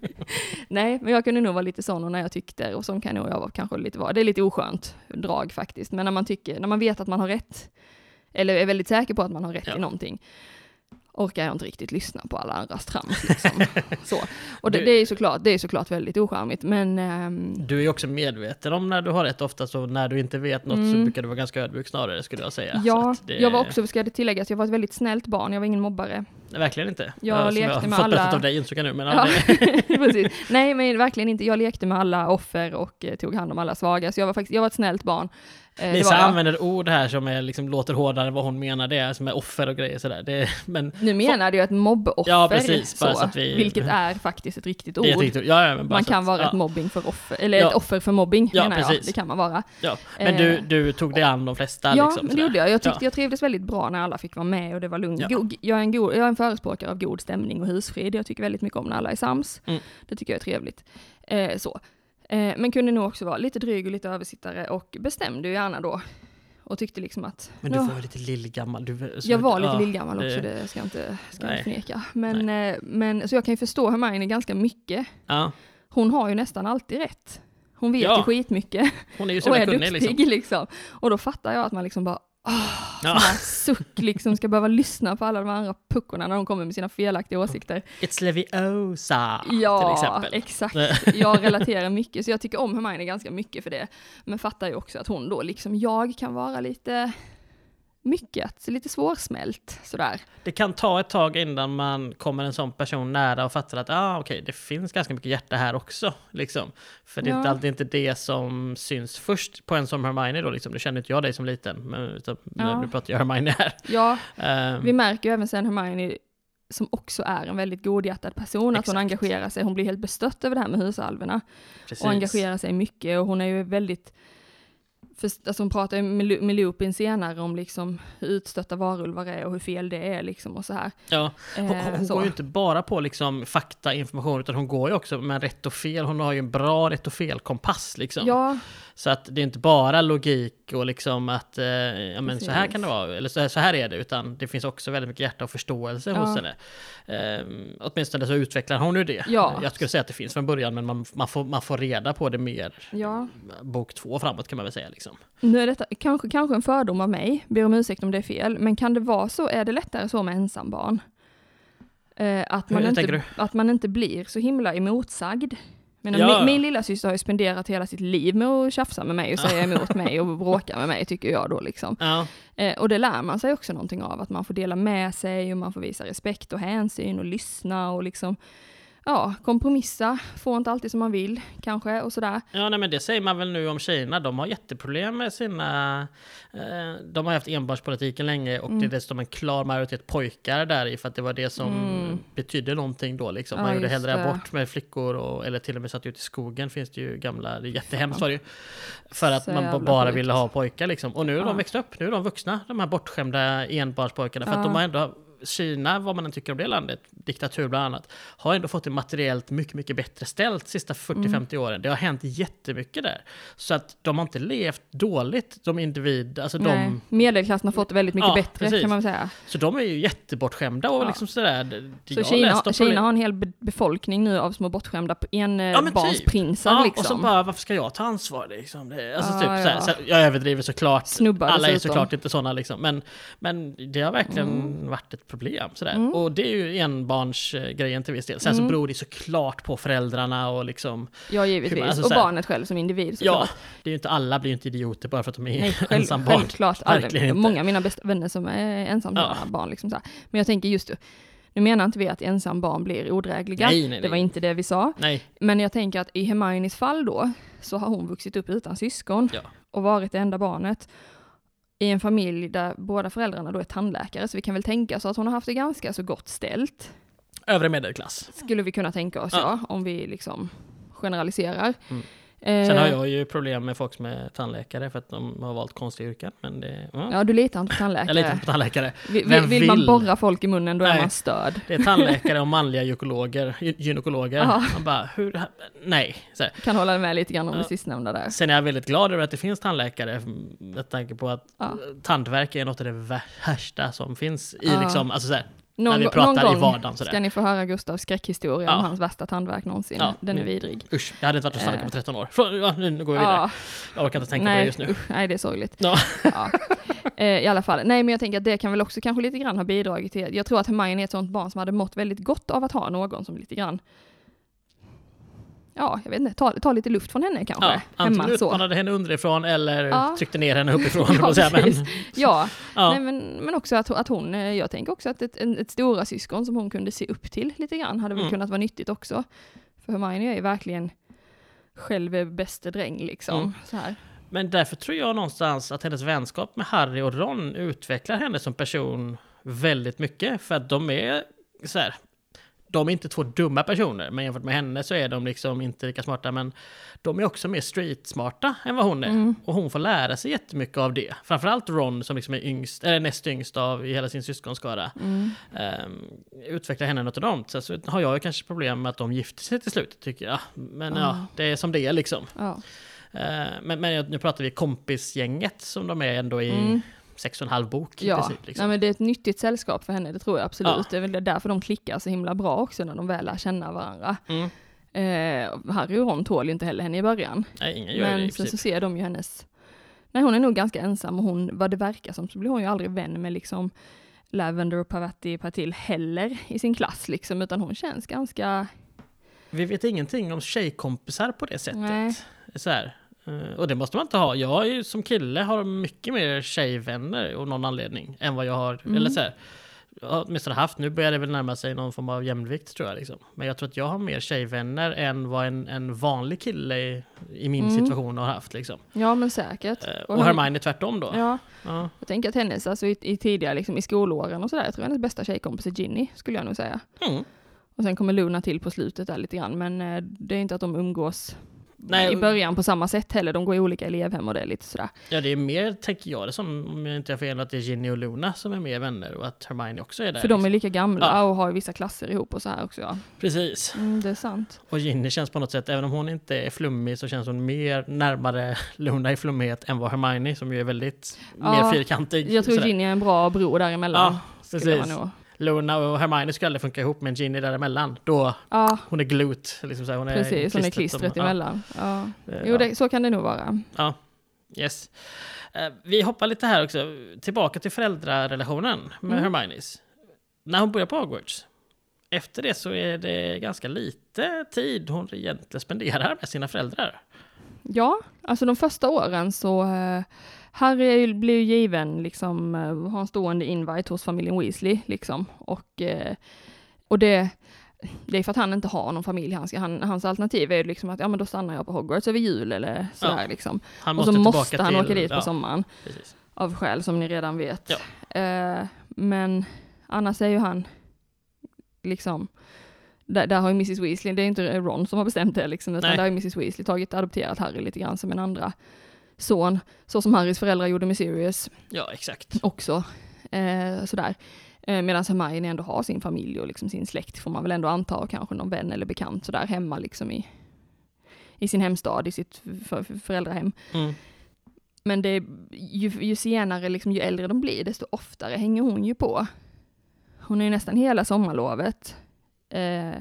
[laughs] nej, men jag kunde nog vara lite sån och när jag tyckte, och som kan nog jag vara, kanske lite vara. Det är lite oskönt drag faktiskt, men när man tycker, när man vet att man har rätt, eller är väldigt säker på att man har rätt Ja. i någonting, orkar jag inte riktigt lyssna på alla andras trams liksom. [laughs] så. Och det, Du- det är såklart, det är såklart väldigt ocharmigt, men ehm, Du är också medveten om när du har rätt ofta, så när du inte vet något så Mm. brukar du vara ganska ödmjuk snarare, skulle jag säga. Så Ja, det, jag var också, ska det tilläggas, jag var ett väldigt snällt barn, jag var ingen mobbare. Nej, Verkligen inte. Jag Ja, lekte jag med fått alla- av dig insåg jag nu, men Ja, ja. det, [laughs] precis. Nej, men verkligen inte. Jag lekte med alla offer och eh, tog hand om alla svaga, så jag var faktiskt, jag var ett snällt barn. Eh, Lisa jag. använder ord här som är, liksom, låter hårdare än vad hon menar det är, som är offer och grejer sådär. Det, men Nu menade jag ett mobboffer, Ja, precis, så, så att vi- vilket är faktiskt ett riktigt ord. ett riktigt, ja, ja, men bara man kan att- vara ett mobbing för offer, eller ett offer för mobbing Ja, menar jag. precis. Det kan man vara. Ja. Men du, Eh, du tog dig an de flesta Ja, liksom, det gjorde jag. Jag tyckte Ja. jag trivdes väldigt bra när alla fick vara med och det var lugnt. Jag, är en god, jag är en förespråkare av god stämning och husfrid. Jag tycker väldigt mycket om när alla är sams. Mm. Det tycker jag är trevligt. Eh, så. Eh, men kunde nog också vara lite dryg och lite översittare och bestämde ju gärna då. Och tyckte liksom att... Men du "Nå, var ju lite lillgammal. Du, jag var lite ja, lillgammal också, det- det ska jag inte, ska Nej. inte förneka. Men, eh, men, så jag kan ju förstå Hermione ganska mycket. Ja, Hon har ju nästan alltid rätt. Hon vet Ja. ju skitmycket hon är ju så och är duktig liksom. [laughs] liksom. Och då fattar jag att man liksom bara, åh, Ja. suck liksom, ska behöva lyssna på alla de andra puckorna när de kommer med sina felaktiga åsikter. It's Leviosa, till Ja, exempel. exakt. Jag [laughs] relaterar mycket, så jag tycker om Hermione ganska mycket för det. Men fattar ju också att hon då, liksom jag, kan vara lite mycket, lite svårsmält sådär. Det kan ta ett tag innan man kommer en sån person nära och fattar att ah, okej, det finns ganska mycket hjärta här också. Liksom. För det är Ja. inte alltid inte det som syns först på en som Hermione då. Liksom. Nu känner inte jag dig som liten, men utan, Ja. nu pratar jag Hermione här. Ja, Ehm, vi märker ju även sen Hermione, som också är en väldigt godhjärtad person, att hon Exakt. engagerar sig. Hon blir helt bestött över det här med husalverna. precis. och engagerar sig mycket och hon är ju väldigt för, alltså hon pratar ju med, med Lupin senare om liksom hur utstötta varulvar är och hur fel det är liksom och så här. Ja, hon, Eh, hon så. går ju inte bara på liksom fakta, information, utan hon går ju också med rätt och fel. Hon har ju en bra rätt och fel-kompass liksom. Ja, Så att det är inte bara logik och liksom att eh, ja, men så här kan det vara, eller så här, så här är det, utan det finns också väldigt mycket hjärta och förståelse Ja. hos henne. Eh, åtminstone så utvecklar hon ju det. Ja. Jag skulle säga att det finns från början, men man, man, får, man får reda på det mer ja. bok två framåt kan man väl säga. Liksom. Nu är detta kanske, kanske en fördom av mig, ber om ursäkt om det är fel, men kan det vara så, är det lättare så med ensambarn? Eh, att, man Hur inte, att man inte blir så himla emotsagd. Men Ja. min, min lilla syster har ju spenderat hela sitt liv med att tjafsa med mig och säga emot mig och [laughs] bråka med mig, tycker jag då liksom. Ja, Eh, och det lär man sig också någonting av, att man får dela med sig och man får visa respekt och hänsyn och lyssna och liksom ja, kompromissa, får inte alltid som man vill kanske och sådär. Ja, nej, men det säger man väl nu om Kina. De har jätteproblem med sina... Eh, de har haft enbarnspolitiken länge och Mm. det är dessutom en klar majoritet pojkar där i för att det var det som Mm. betydde någonting då liksom. Ja, Man gjorde hellre det. abort med flickor och, eller till och med satt ut i skogen finns det ju gamla, det är jättehemskt var det ju. För att Så man bara sjukt. ville ha pojkar liksom. Och nu är Ja. de växt upp, nu är de vuxna, de här bortskämda enbarnspojkarna. För att Ja. de har ändå Kina, vad man än tycker om det landet, diktatur bland annat, har ändå fått det materiellt mycket, mycket bättre ställt de sista 40-50 Mm. åren. Det har hänt jättemycket där. Så att de har inte levt dåligt, de individ, alltså Nej, de, medelklassen har fått det väldigt mycket Ja, bättre precis. kan man säga. så de är ju jättebortskämda och Ja. liksom sådär. Det, Så Kina, Kina har en hel be- befolkning nu av små bortskämda Ja, typ. enbarnsprinsar Ja, liksom. och så bara, varför ska jag ta ansvar liksom? Det, alltså typ såhär, så jag överdriver såklart. Snubbar Alla är såklart inte sådana liksom. Men, men det har verkligen Mm. varit ett problem sådär. Och det är ju enbarnsgrejen till viss del. Sen så Mm. beror det såklart på föräldrarna och liksom... Ja, givetvis. Alltså, och så barnet själv som individ Ja, såklart. det är ju inte alla blir ju inte idioter bara för att de är Nej, [laughs] själv, ensambarn. självklart. Inte. många av mina bästa vänner som är ensamma Ja. barn. Liksom så. Men jag tänker just, nu menar inte vi att ensam barn blir odrägliga. Nej, nej, nej. Det var inte det vi sa. Nej, Men jag tänker att i Hermiones fall då, så har hon vuxit upp utan syskon Ja. och varit det enda barnet i en familj där båda föräldrarna då är tandläkare, så vi kan väl tänka oss att hon har haft det ganska så gott ställt. övre medelklass. Skulle vi kunna tänka oss, Ja. ja, om vi liksom generaliserar. Mm. Eh, Sen har jag ju problem med folk som är tandläkare för att de har valt konstiga yrken. Men det, ja. Ja, du litar inte på tandläkare. Jag litar inte på tandläkare. Vill, vill man borra folk i munnen, då är Nej. man störd. Det är tandläkare och manliga gynekologer. gy- gynekologer. Man bara, hur? Nej. Så. Kan hålla med lite grann om Ja. det sistnämnda där. Sen är jag väldigt glad över att det finns tandläkare med tanke på att Ja. tandvärk är något av det värsta som finns i Ja. liksom, alltså så här, Någon, när vi pratar någon i gång vardagen sådär. ska ni få höra Gustavs skräckhistoria Ja. om hans värsta tandvärk någonsin. Ja. Den är vidrig. Usch, jag hade inte varit hos tandläkare Eh. på 13 år. Frå- Ja, nu, går vi vidare. Ja, Jag orkar inte tänka på det nej, just nu. usch, nej, det är sorgligt. Ja. [laughs] Ja. Eh, I alla fall, nej men jag tänker att det kan väl också kanske lite grann ha bidragit till, jag tror att Hermione är ett sånt barn som hade mått väldigt gott av att ha någon som lite grann, ja, jag vet inte, ta, ta lite luft från henne kanske, Ja, antingen hemma så. utmanade henne underifrån eller Ja. tryckte ner henne uppifrån. [laughs] Ja, säga. Men. Ja, [laughs] ja. Nej, men, men också att, att hon, eh, jag tänker också att ett, ett stora syskon som hon kunde se upp till lite grann hade väl Mm. kunnat vara nyttigt också. För Hermione är verkligen själv bäste dräng liksom. Mm. Så här. men därför tror jag någonstans att hennes vänskap med Harry och Ron utvecklar henne som person väldigt mycket. För att de är så här, de är inte två dumma personer, men jämfört med henne så är de liksom inte lika smarta. Men de är också mer street-smarta än vad hon är. Mm. Och hon får lära sig jättemycket av det. Framförallt Ron som liksom är yngst, eller näst yngst av i hela sin syskonskara. Mm. Um, utvecklar henne något enormt. Sen så har jag ju kanske problem med att de gifter sig till slut, tycker jag. Men ja, Ja. det är som det är liksom. Ja. Eh, men, men nu pratar vi kompisgänget som de är ändå i Mm. Sex och en halv bok Ja, princip. Nej, Liksom. men det är ett nyttigt sällskap för henne, det tror jag absolut. Ja. Det är väl därför de klickar så himla bra också när de väl lär känna varandra. Mm. Eh, Harry och Ron tål ju inte heller henne i början. Nej, ingen gör det i Men sen så ser de ju hennes, nej hon är nog ganska ensam och hon, vad det verkar som, så blir hon ju aldrig vän med liksom Lavender och Pavati Patil heller i sin klass liksom, utan hon känns ganska, Vi vet ingenting om tjejkompisar på det sättet. nej, Så här. Eh, och det måste man inte ha. Jag är som kille har mycket mer tjejvänner av någon anledning än vad jag har, Mm. eller så här. Åtminstone haft, nu börjar det väl närma sig någon form av jämvikt tror jag. Liksom. Men jag tror att jag har mer tjejvänner än vad en, en vanlig kille i, i min Mm. situation har haft. Liksom. ja men säkert. Eh, Och och Hermione tvärtom då. Ja, Ja. jag tänker att hennes, alltså i, i tidigare, liksom i skolåren och sådär, jag tror hennes bästa tjejkompis är Ginny, skulle jag nog säga. Mm. Och sen kommer Luna till på slutet där lite grann, men eh, det är inte att de umgås Nej, i början på samma sätt heller, de går i olika elevhem och det är lite sådär. Ja, det är mer, tänker jag det som, om jag inte har fel, att det är Ginny och Luna som är mer vänner och att Hermione också är där. För de är liksom. lika gamla Ja. och har vissa klasser ihop och så här också ja. Precis. Mm, det är sant. Och Ginny känns på något sätt, även om hon inte är flummig, så känns hon mer närmare [laughs] Luna i flummighet än vad Hermione, som ju är väldigt Ja, mer fyrkantig. Jag tror sådär. Ginny är en bra bro däremellan. Ja, precis. Luna och Hermione skulle aldrig funka ihop, men Ginny däremellan, då, Ja, hon är glut. Liksom så här, hon är precis. Hon är klistret emellan. Ja. Ja, Jo, det, så kan det nog vara. Ja, yes. Eh, vi hoppar lite här också, tillbaka till föräldrarelationen med Mm. Hermiones. När hon börjar på Hogwarts, efter det så är det ganska lite tid hon egentligen spenderar med sina föräldrar. Ja, alltså de första åren så eh, Harry blir ju given liksom, eh, har en stående invite hos familjen Weasley liksom. Och, eh, och det, det är för att han inte har någon familj. Han hans alternativ är ju liksom att ja men då stannar jag på Hogwarts över jul eller sådär Ja. liksom. Han Och så måste han till- åka dit på ja, sommaren. precis. Av skäl som ni redan vet. Ja. Eh, men annars är ju han liksom där, där har ju Mrs Weasley, det är inte Ron som har bestämt det liksom, utan Nej. där har ju Mrs Weasley tagit adopterat Harry lite grann som en andra son, så som Harrys föräldrar gjorde med Sirius Ja, exakt. också. Eh, sådär. Eh, Medan Hermione ändå har sin familj och liksom sin släkt, får man väl ändå anta, och kanske någon vän eller bekant sådär hemma liksom i, i sin hemstad, i sitt för, för, föräldrahem. Mm. Men det, ju, ju senare, liksom, ju äldre de blir, desto oftare hänger hon ju på. Hon är ju nästan hela sommarlovet eh,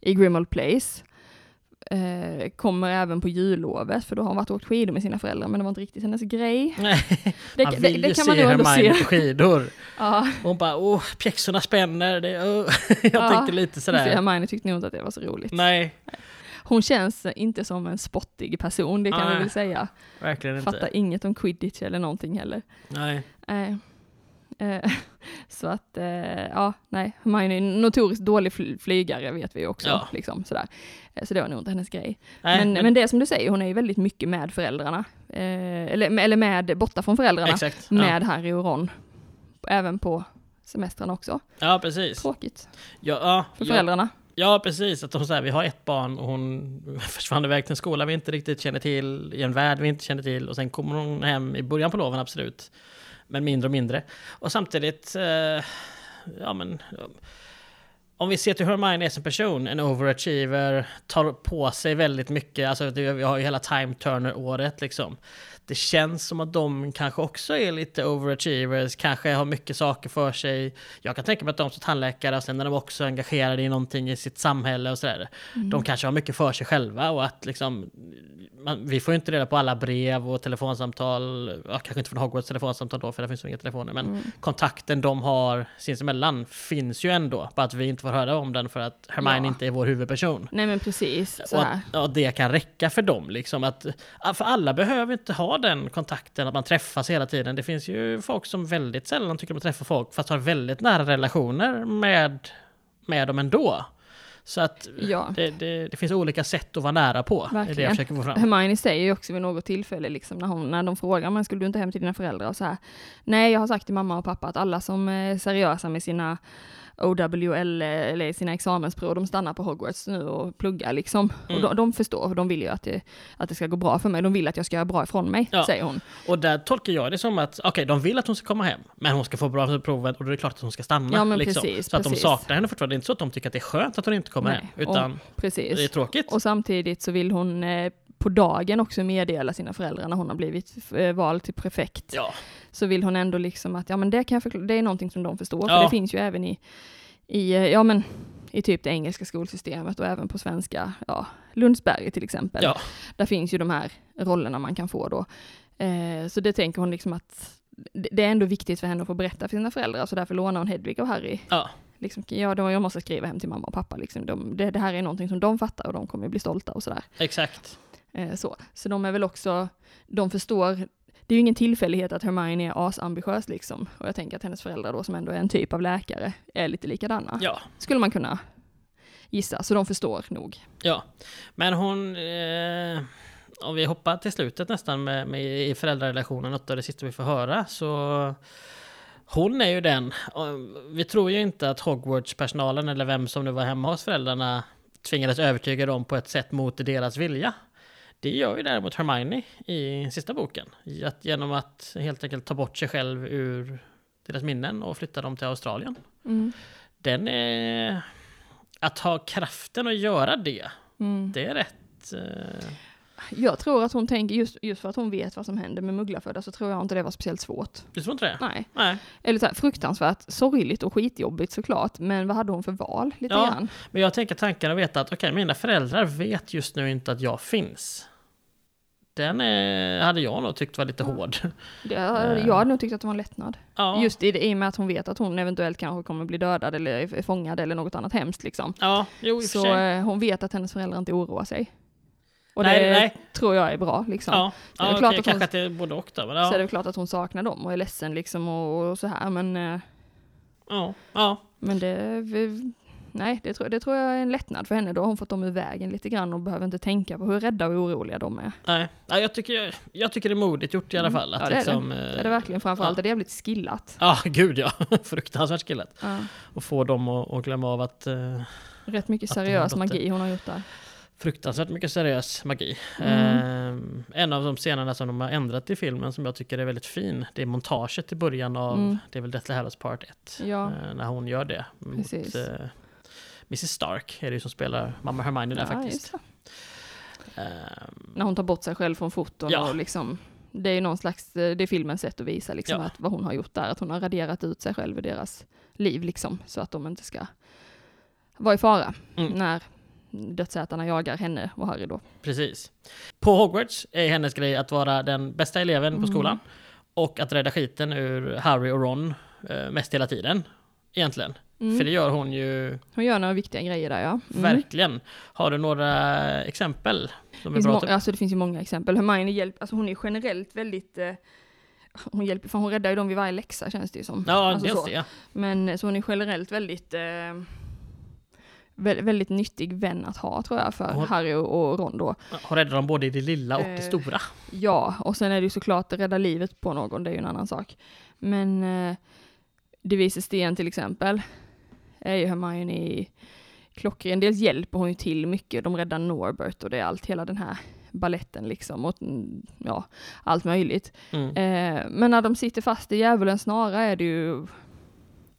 i Grimmauld Place. Eh, kommer även på jullovet, för då har hon varit och åkt skidor med sina föräldrar, men det var inte riktigt hennes grej. Nej, [laughs] Det, han det, vill det ju kan se man ändå Hermione se. på skidor. Ja, Och hon bara, åh, pjäxorna spänner. Det, åh. [laughs] Jag Ja, tänkte lite sådär. sådär. Hermione tyckte nog inte att det var så roligt. Nej, Hon känns inte som en spottig person, det kan vi väl säga. verkligen inte. Fattar inget om quidditch eller någonting heller. Nej. Eh, [laughs] så att, eh, ja, nej, Hermione är en notoriskt dålig fl- flygare vet vi också. Ja. Liksom, sådär. Eh, Så det var nog inte hennes grej. Nej, men, men, men, det som du säger, hon är ju väldigt mycket med föräldrarna. Eh, eller, eller med, borta från föräldrarna. exakt. Ja. Med Harry och Ron. Även på semestrarna också. ja, precis. Tråkigt Ja, ja, för ja, föräldrarna. ja, precis. Att de säger, vi har ett barn och hon [laughs] försvann iväg till en skola vi inte riktigt känner till, i en värld vi inte känner till och sen kommer hon hem i början på loven, absolut. Men mindre och mindre. Och samtidigt, eh, ja men... Om vi ser till Hermione som person, en overachiever, tar på sig väldigt mycket, alltså vi har ju hela Time Turner-året liksom. Det känns som att de kanske också är lite overachievers, kanske har mycket saker för sig. Jag kan tänka mig att de som tandläkare, och sen är de också engagerade i någonting i sitt samhälle och sådär. De kanske har mycket för sig själva och att liksom, man, vi får ju inte reda på alla brev och telefonsamtal, ja, kanske inte från Hogwarts telefonsamtal då, för det finns ju inga telefoner, men Mm. kontakten de har sinsemellan finns ju ändå, bara att vi inte får höra om den för att Hermione Ja. inte är vår huvudperson. Nej men precis, så Och att, ja, det kan räcka för dem. Liksom att, för alla behöver inte ha den kontakten, att man träffas hela tiden. Det finns ju folk som väldigt sällan tycker om att träffa folk, fast har väldigt nära relationer med, med dem ändå. Så att Ja. det, det, det finns olika sätt att vara nära på, är det Verkligen. jag försöker få fram. Hermione säger ju också vid något tillfälle, liksom, när, hon, när de frågar, men skulle du inte hem till dina föräldrar? Och så här, Nej, jag har sagt till mamma och pappa att alla som är seriösa med sina OWL eller sina examensprov, de stannar på Hogwarts nu och pluggar liksom. Mm. Och de, de förstår, de vill ju att det, att det ska gå bra för mig. De vill att jag ska göra bra ifrån mig, Ja. säger hon. Och där tolkar jag det som att, okej, de vill att hon ska komma hem, men hon ska få bra för provet och då är det klart att hon ska stanna. Ja, men liksom. precis, så att de saknar henne fortfarande, det är inte så att de tycker att det är skönt att hon inte kommer Nej, hem, utan Precis. det är tråkigt. Och samtidigt så vill hon eh, på dagen också meddela sina föräldrar när hon har blivit eh, vald till prefekt. Ja, så vill hon ändå liksom att, ja men det kan jag det är någonting som de förstår, för Ja. det finns ju även i, i, eh, ja men, i typ det engelska skolsystemet och även på svenska, ja, Lundsberg till exempel. Ja. Där finns ju de här rollerna man kan få då. Eh, så det tänker hon liksom att det det är ändå viktigt för henne att få berätta för sina föräldrar, så därför lånar hon Hedvig och Harry. ja, Liksom, ja, då, jag måste skriva hem till mamma och pappa, liksom. de, det, det här är någonting som de fattar och de kommer bli stolta och sådär. exakt. Eh, så. så de är väl också, de förstår, det är ju ingen tillfällighet att Hermione är asambitiös liksom. Och jag tänker att hennes föräldrar då, som ändå är en typ av läkare, är lite likadana. Ja. Skulle man kunna gissa, så de förstår nog. Ja, men hon... Eh, om vi hoppar till slutet nästan med, med i föräldrarelationen, något av det sista vi får höra, så... Hon är ju den, vi tror ju inte att Hogwarts-personalen eller vem som nu var hemma hos föräldrarna tvingades övertyga dem på ett sätt mot deras vilja. Det gör ju däremot Hermione i sista boken. Att, genom att helt enkelt ta bort sig själv ur deras minnen och flytta dem till Australien. Mm. Den är... Att ha kraften att göra det, Mm. det är rätt... Eh, Jag tror att hon tänker, just, just för att hon vet vad som händer med mugglarfödda, så tror jag inte det var speciellt svårt. du tror inte det? Nej. Nej. Eller så här, fruktansvärt sorgligt och skitjobbigt såklart, men vad hade hon för val lite Ja. grann? Men jag tänker tanken att veta att okej, mina föräldrar vet just nu inte att jag finns. Den är, hade jag nog tyckt var lite hård. Det, jag hade nog tyckt att det var en lättnad. Ja, Just i, det, i och med att hon vet att hon eventuellt kanske kommer bli dödad eller fångad eller något annat hemskt liksom. ja jo i Så eh, hon vet att hennes föräldrar inte oroar sig. Och Nej, det nej. tror jag är bra liksom. Ja, är det ja klart okej, att hon- kanske att det är både och då. Men Så är ja, det klart att hon saknar dem och är ledsen liksom och, och så här men, eh, ja, ja, men det, vi, nej, det tror, det tror jag är en lättnad för henne. Då har hon fått dem ur vägen lite grann och behöver inte tänka på hur rädda och oroliga de är. Nej, nej jag, tycker, jag tycker det är modigt gjort i alla Mm. fall. Att Ja, det är liksom, det. eh, Det är det verkligen. Framförallt ja. är det jävligt skillat. Ja, [laughs] gud ja. Fruktansvärt skillat. Ja. Och få dem att, att glömma av att eh, Rätt mycket seriös magi hon har gjort där. Fruktansvärt mycket seriös magi. Mm. Eh, en av de scenerna som de har ändrat i filmen som jag tycker är väldigt fin, det är montaget i början av, Mm. det är väl Deathly Hallows Part 1. Ja. Eh, när hon gör det. Mot, eh, Mrs Stark är det ju som spelar mamma Hermione där Ja, faktiskt. Ehm, När hon tar bort sig själv från foton Ja. och liksom det är ju någon slags, eh, det är filmens sätt att visa liksom Ja. att vad hon har gjort där, att hon har raderat ut sig själv i deras liv liksom, så att de inte ska vara i fara Mm. när dödsätarna jagar henne och Harry då. Precis. På Hogwarts är hennes grej att vara den bästa eleven på Mm. skolan. Och att rädda skiten ur Harry och Ron eh, mest hela tiden. Egentligen. Mm. För det gör hon ju Hon gör några viktiga grejer där ja. Mm. verkligen. Har du några exempel? Som finns, bra alltså det finns ju många exempel. Hermione hjälp, alltså hon är generellt väldigt eh, hon hjälper, för hon räddar ju dem vid varje läxa känns det ju som. Ja, alltså dels det. Men så hon är generellt väldigt eh, vä- väldigt nyttig vän att ha tror jag för Hon- Harry och, Ron då. Hon räddar dem både i det lilla och det Eh, stora. Ja, och sen är det ju såklart att rädda livet på någon, det är ju en annan sak. Men eh, det visar sten till exempel, är ju Hermione klockren. Dels hjälper hon ju till mycket, de räddar Norbert och det är allt, hela den här balletten liksom, och mm, ja, allt möjligt. Mm. Eh, men när de sitter fast i djävulens snara är det ju,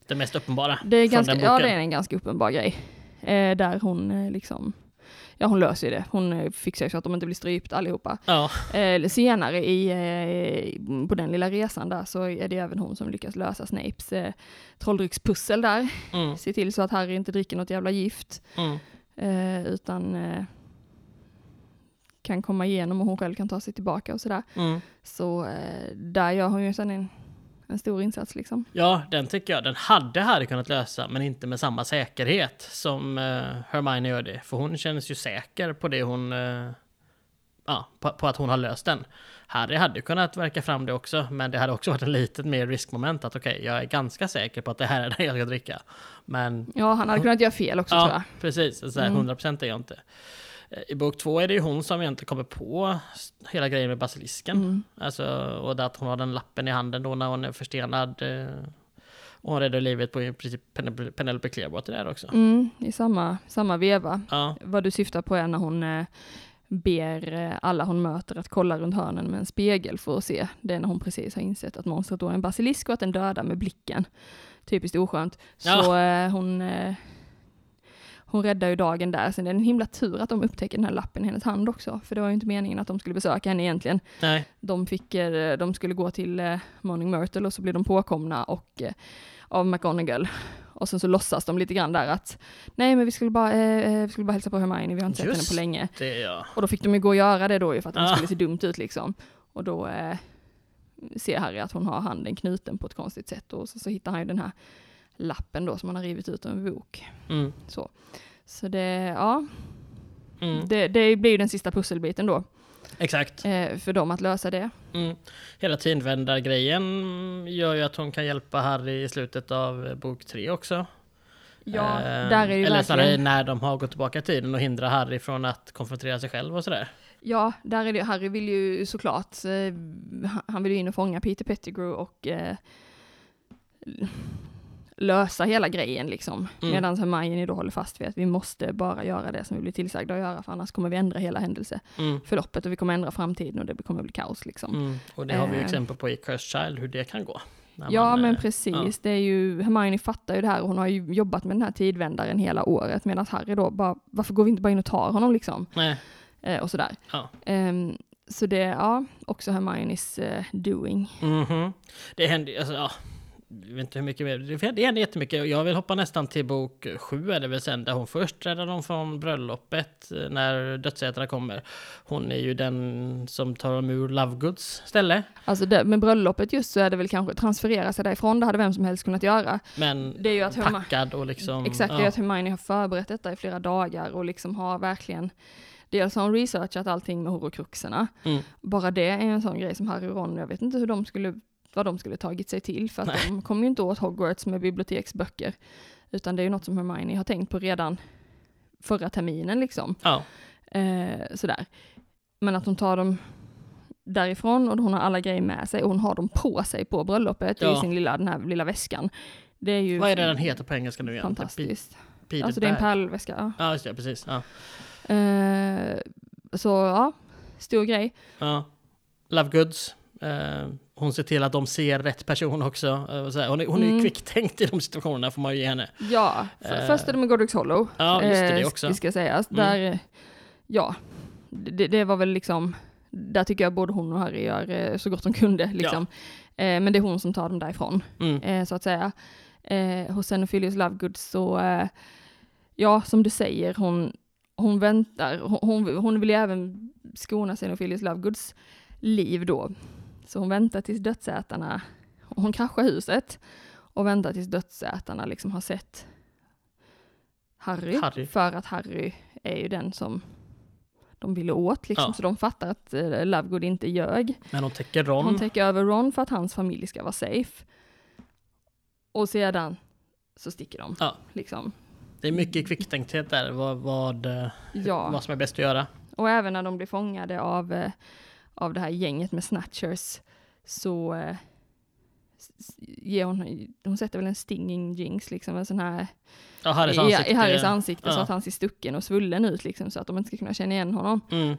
Det mest uppenbara. det är ganska, ja det är en ganska uppenbar grej. Eh, där hon eh, liksom, ja hon löser ju det, hon eh, fixar ju så att de inte blir strypt allihopa. Ja, Eh, senare i, eh, på den lilla resan där så är det även hon som lyckas lösa Snapes eh, trolldryckspussel där. mm, Se till så att Harry inte dricker något jävla gift. mm. Eh, utan eh, kan komma igenom och hon själv kan ta sig tillbaka och sådär. Mm. Så där gör hon ju sen en, en stor insats liksom. Ja, den tycker jag. Den hade Harry kunnat lösa, men inte med samma säkerhet som eh, Hermione gör det. För hon känns ju säker på det hon... eh, ja, på, på att hon har löst den. Harry hade kunnat verka fram det också, men det hade också varit en litet mer riskmoment att okej, jag är ganska säker på att det här är det jag ska dricka. Men Ja, han hade kunnat göra fel också tror jag. ja, precis. Så här, Mm. 100% är jag inte. I bok två är det ju hon som egentligen kommer på hela grejen med basilisken. Mm. Alltså, och att hon har den lappen i handen då när hon är förstenad. eh, Och hon räddar livet på i princip Penelope- Clearwater där också. Mm, I samma, samma veva. Ja, Vad du syftar på är när hon eh, ber eh, alla hon möter att kolla runt hörnen med en spegel för att se. Det är när hon precis har insett att monstret då är en basilisk och att den dödar med blicken. Typiskt oskönt. Så Ja. hon, hon räddar ju dagen där. Sen är det en himla tur att de upptäcker den här lappen i hennes hand också. För det var ju inte meningen att de skulle besöka henne egentligen. nej. De, fick, eh, de skulle gå till eh, Morning Myrtle och så blir de påkomna och, eh, av McGonagall. Och sen så låtsas de lite grann där att nej men vi skulle bara, eh, vi skulle bara hälsa på Hermione, vi har inte sett henne Just på länge. Det jag. Och då fick de ju gå och göra det då ju för att det Ah. skulle se dumt ut liksom. Och då eh, ser Harry att hon har handen knuten på ett konstigt sätt och så, så hittar han ju den här lappen då som han har rivit ut ur en bok. Mm. Så, så det, ja, Mm. det, det blir ju den sista pusselbiten då Exakt. eh, för dem att lösa det. Mm. Hela tidvändargrejen gör ju att hon kan hjälpa Harry i slutet av eh, bok tre också. Ja, Eh, där är det ju Eller snarare när de har gått tillbaka i tiden och hindrar Harry från att konfrontera sig själv och sådär. ja, där är det, Harry vill ju såklart, eh, han- han vill ju in och fånga Peter Pettigrew och eh, lösa hela grejen liksom. Mm. Medan Hermione då håller fast vid att vi måste bara göra det som vi blir tillsagda att göra, för annars kommer vi ändra hela händelseförloppet Mm. och vi kommer ändra framtiden och det kommer bli kaos liksom. Mm. Och det har vi ju Eh. exempel på i Cursed Child, hur det kan gå. Ja man, men eh, precis, ja. det är ju, Hermione fattar ju det här och hon har ju jobbat med den här tidvändaren hela året medan Harry då bara, varför går vi inte bara in och tar honom liksom? Eh, och sådär. ja. Ehm, så det, ja, också Hermiones eh, doing. Mhm. Det händer alltså, ja. Jag vet inte hur mycket mer. Det- Det händer jättemycket. Jag vill hoppa nästan till bok sju är det väl sen, där hon först räddar dem från bröllopet eh, när dödsätarna kommer. Hon är ju den som tar dem ur Lovegoods ställe. Alltså det, med bröllopet just så är det väl kanske transferera sig därifrån, det hade vem som helst kunnat göra. Men Det är ju att packad och liksom... Exakt, det är ja. att Hermione har förberett detta i flera dagar och liksom har verkligen Dels har hon researchat allting med horokruxerna. Mm. Bara det är en sån grej som Harry och Ron, jag vet inte hur de skulle, vad de skulle tagit sig till för att Nej. de kommer ju inte åt Hogwarts med biblioteksböcker. Utan det är ju något som Hermione har tänkt på redan förra terminen liksom. Ja, Eh, sådär. Men att hon tar dem därifrån och hon har alla grejer med sig och hon har dem på sig på bröllopet Ja. i sin lilla, den här lilla väskan. Det är ju vad är det den heter på engelska nu igen? fantastiskt. Peter Alltså det är en pärlväska. Ja. Ja, just det, precis. Ja. Eh, så ja, stor grej. Ja. Love Goods. Eh, hon ser till att de ser rätt person också. Eh. Hon är, hon är ju Mm. kvicktänkt i de situationerna får man ju ge henne. Ja, för, Eh. först är det med Godric's Hollow. Ja, just det, det eh, också. Det ska sägas. Mm. Där, ja, det, det var väl liksom, där tycker jag både hon och Harry gör så gott de kunde liksom. Eh, men det är hon som tar dem därifrån, Mm. eh, så att säga. Eh, hos Xenophilius Lovegood så, eh, ja, som du säger, hon, hon väntar, hon, hon vill ju även skona Xenophilius Lovegoods liv då. Så hon väntar tills dödsätarna, hon kraschar huset och väntar tills dödsätarna liksom har sett Harry, Harry. för att Harry är ju den som de ville åt liksom, Ja. så de fattar att eh, Lovegood inte ljög. Men hon täcker Ron. Hon täcker över Ron för att hans familj ska vara safe. Och sedan så sticker de. Ja. Liksom. Det är mycket kvicktänkthet där, vad, vad, eh, Ja, vad som är bäst att göra. och även när de blir fångade av, eh, av det här gänget med snatchers så eh, ger hon, hon sätter väl en stinging jinx, liksom en sån här Ja, Harrys i, ansikte. i Harrys ansikte så ja. att han ser stucken och svullen ut liksom så att de inte ska kunna känna igen honom. Mm.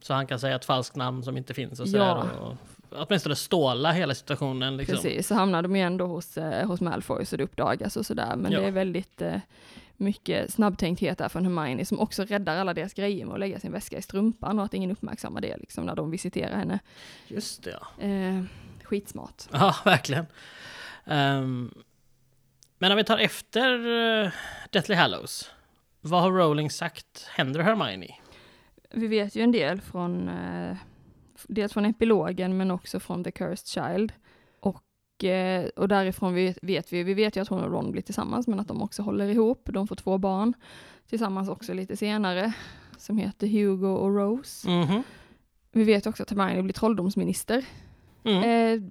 Så han kan säga ett falskt namn som inte finns och Ja. sådär. Och, åtminstone ståla hela situationen liksom. Precis, så hamnar de igen då hos, eh, hos Malfoy så det uppdagas och sådär. Men Ja. det är väldigt eh, mycket snabbtänkthet där från Hermione som också räddar alla deras grejer med att lägga sin väska i strumpan och att ingen uppmärksammar det liksom när de visiterar henne. Just det ja. Eh, skitsmart. [laughs] Ja, verkligen. Ehm, men om vi tar efter uh, Deathly Hallows. Vad har Rowling sagt händer Hermione? Vi vet ju en del från, eh, dels från epilogen men också från The Cursed Child. Och, eh, och därifrån vet, vet vi, vi vet ju att hon och Ron blir tillsammans men att de också håller ihop. De får två barn tillsammans också lite senare som heter Hugo och Rose. Mhm. Vi vet också att Hermione blir trolldomsminister. Mm. Eh,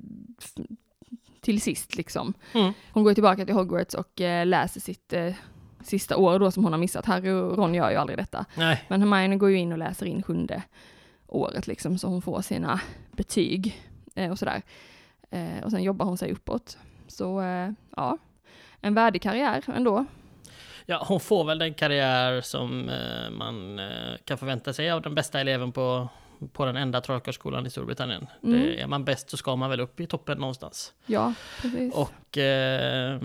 till sist liksom. Mm. Hon går tillbaka till Hogwarts och eh, läser sitt eh, sista år då som hon har missat. Harry och Ron gör ju aldrig detta. Nej, Men Hermione går ju in och läser in sjunde året liksom, så hon får sina betyg eh, och sådär. Eh, och sen jobbar hon sig uppåt. Så eh, ja, en värdig karriär ändå. ja, hon får väl den karriär som eh, man eh, kan förvänta sig av den bästa eleven på, på den enda trollkarlsskolan i Storbritannien. Mm. Det, är man bäst så ska man väl upp i toppen någonstans. Ja, precis. Och eh,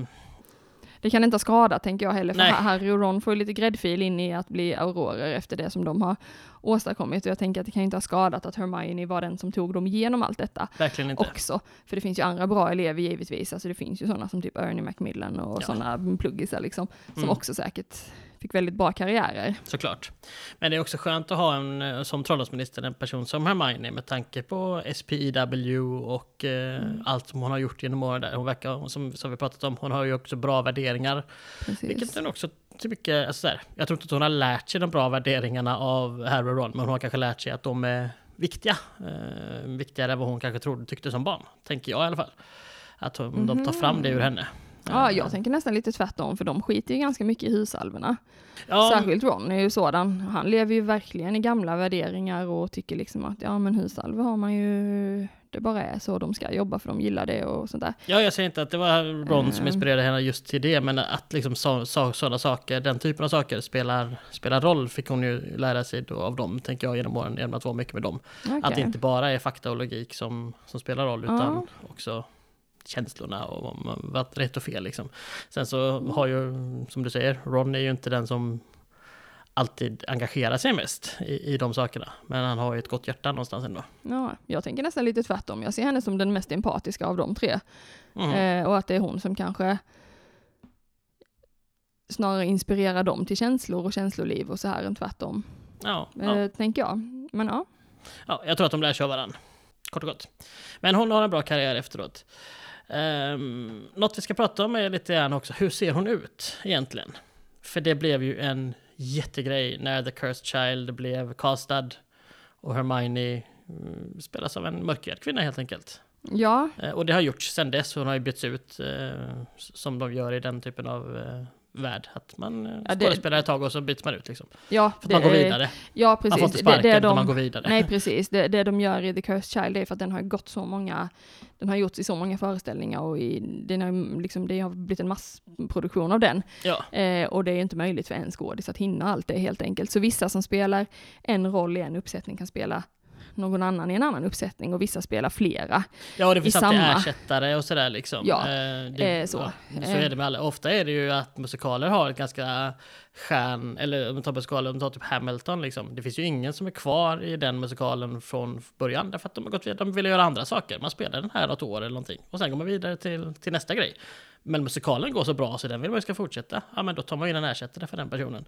Det kan inte ha skadat tänker jag heller, för Nej. Harry och Ron får ju lite gräddfil in i att bli aurorer efter det som de har åstadkommit. Och jag tänker att det kan inte ha skadat att Hermione var den som tog dem igenom allt detta verkligen inte. också. För det finns ju andra bra elever givetvis, alltså det finns ju sådana som typ Ernie Macmillan och Ja. sådana pluggisar liksom, som Mm. också säkert fick väldigt bra karriärer. Såklart. Men det är också skönt att ha en, eh, som trolldomsminister en person som Hermione med tanke på SPEW och eh, Mm. allt som hon har gjort genom åren där. Hon verkar, som, som vi pratat om, hon har ju också bra värderingar. Precis. Vilket den också till mycket, alltså där, jag tror inte att hon har lärt sig de bra värderingarna av Harry och Ron, men hon har kanske lärt sig att de är viktiga. Eh, viktigare än vad hon kanske trodde tyckte som barn, tänker jag i alla fall. Att hon, de tar fram det ur henne. Ja, Eh, jag tänker nästan lite tvärtom, för de skiter ju ganska mycket i husalverna. ja, Särskilt Ron är ju sådan. Han lever ju verkligen i gamla värderingar och tycker liksom att ja men husalver har man ju, det bara är så de ska jobba för de gillar det och sånt där. Ja, jag säger inte att det var Ron som Mm. inspirerade henne just till det, men att liksom så, så, sådana saker, den typen av saker spelar, spelar roll, fick hon ju lära sig då av dem, tänker jag, genom åren, genom att vara mycket med dem. Att det inte bara är fakta och logik som, som spelar roll, utan Ja. också känslorna och vad man- vad rätt och fel liksom. Sen så har ju, som du säger, Ron är ju inte den som alltid engagerar sig mest i, i de sakerna. Men han har ju ett gott hjärta någonstans ändå. Ja, jag tänker nästan lite tvärtom. Jag ser henne som den mest empatiska av de tre. Mm. Eh, och att det är hon som kanske snarare inspirerar dem till känslor och känsloliv och så här än tvärtom. Ja, Eh, ja. Tänker jag. Men ja. Ja, jag tror att de lär sig av varandra. Kort och gott. Men hon har en bra karriär efteråt. Um, något vi ska prata om är lite grann också, hur ser hon ut egentligen? För det blev ju en jättegrej när The Cursed Child blev castad och Hermione mm, spelas av en mörkhyad kvinna helt enkelt. Ja, Eh, och det har gjorts sen dess, hon har ju bytts ut eh, som de gör i den typen av eh, värld. Att man eh, Ja, det- skådespelar ett tag och så byts man ut liksom. ja. För att man går vidare. Ja, Man precis. får inte Det- sparken det utan de- man går vidare. Nej, precis. Det, det de gör i The Cursed Child är för att den har gått så många, den har gjorts i så många föreställningar och i, den har, liksom, det har blivit en massproduktion av den. Ja, Eh, och det är inte möjligt för en skådis att hinna allt det helt enkelt. Så vissa som spelar en roll i en uppsättning kan spela någon annan i en annan uppsättning och vissa spelar flera. ja och det finns alltid samma- ersättare och sådär liksom. Ja, Eh, det, eh, så. Ja, så är det med alla. Ofta är det ju att musikaler har ett ganska stjärn, eller om man tar musikaler, om man tar typ Hamilton liksom. Det finns ju ingen som är kvar i den musikalen från början, därför att de har gått vidare, de vill göra andra saker. Man spelar den här något år eller någonting, och sen går man vidare till, till nästa grej. Men musikalen går så bra så den vill man ju ska fortsätta. Ja men då tar man in en ersättare för den personen.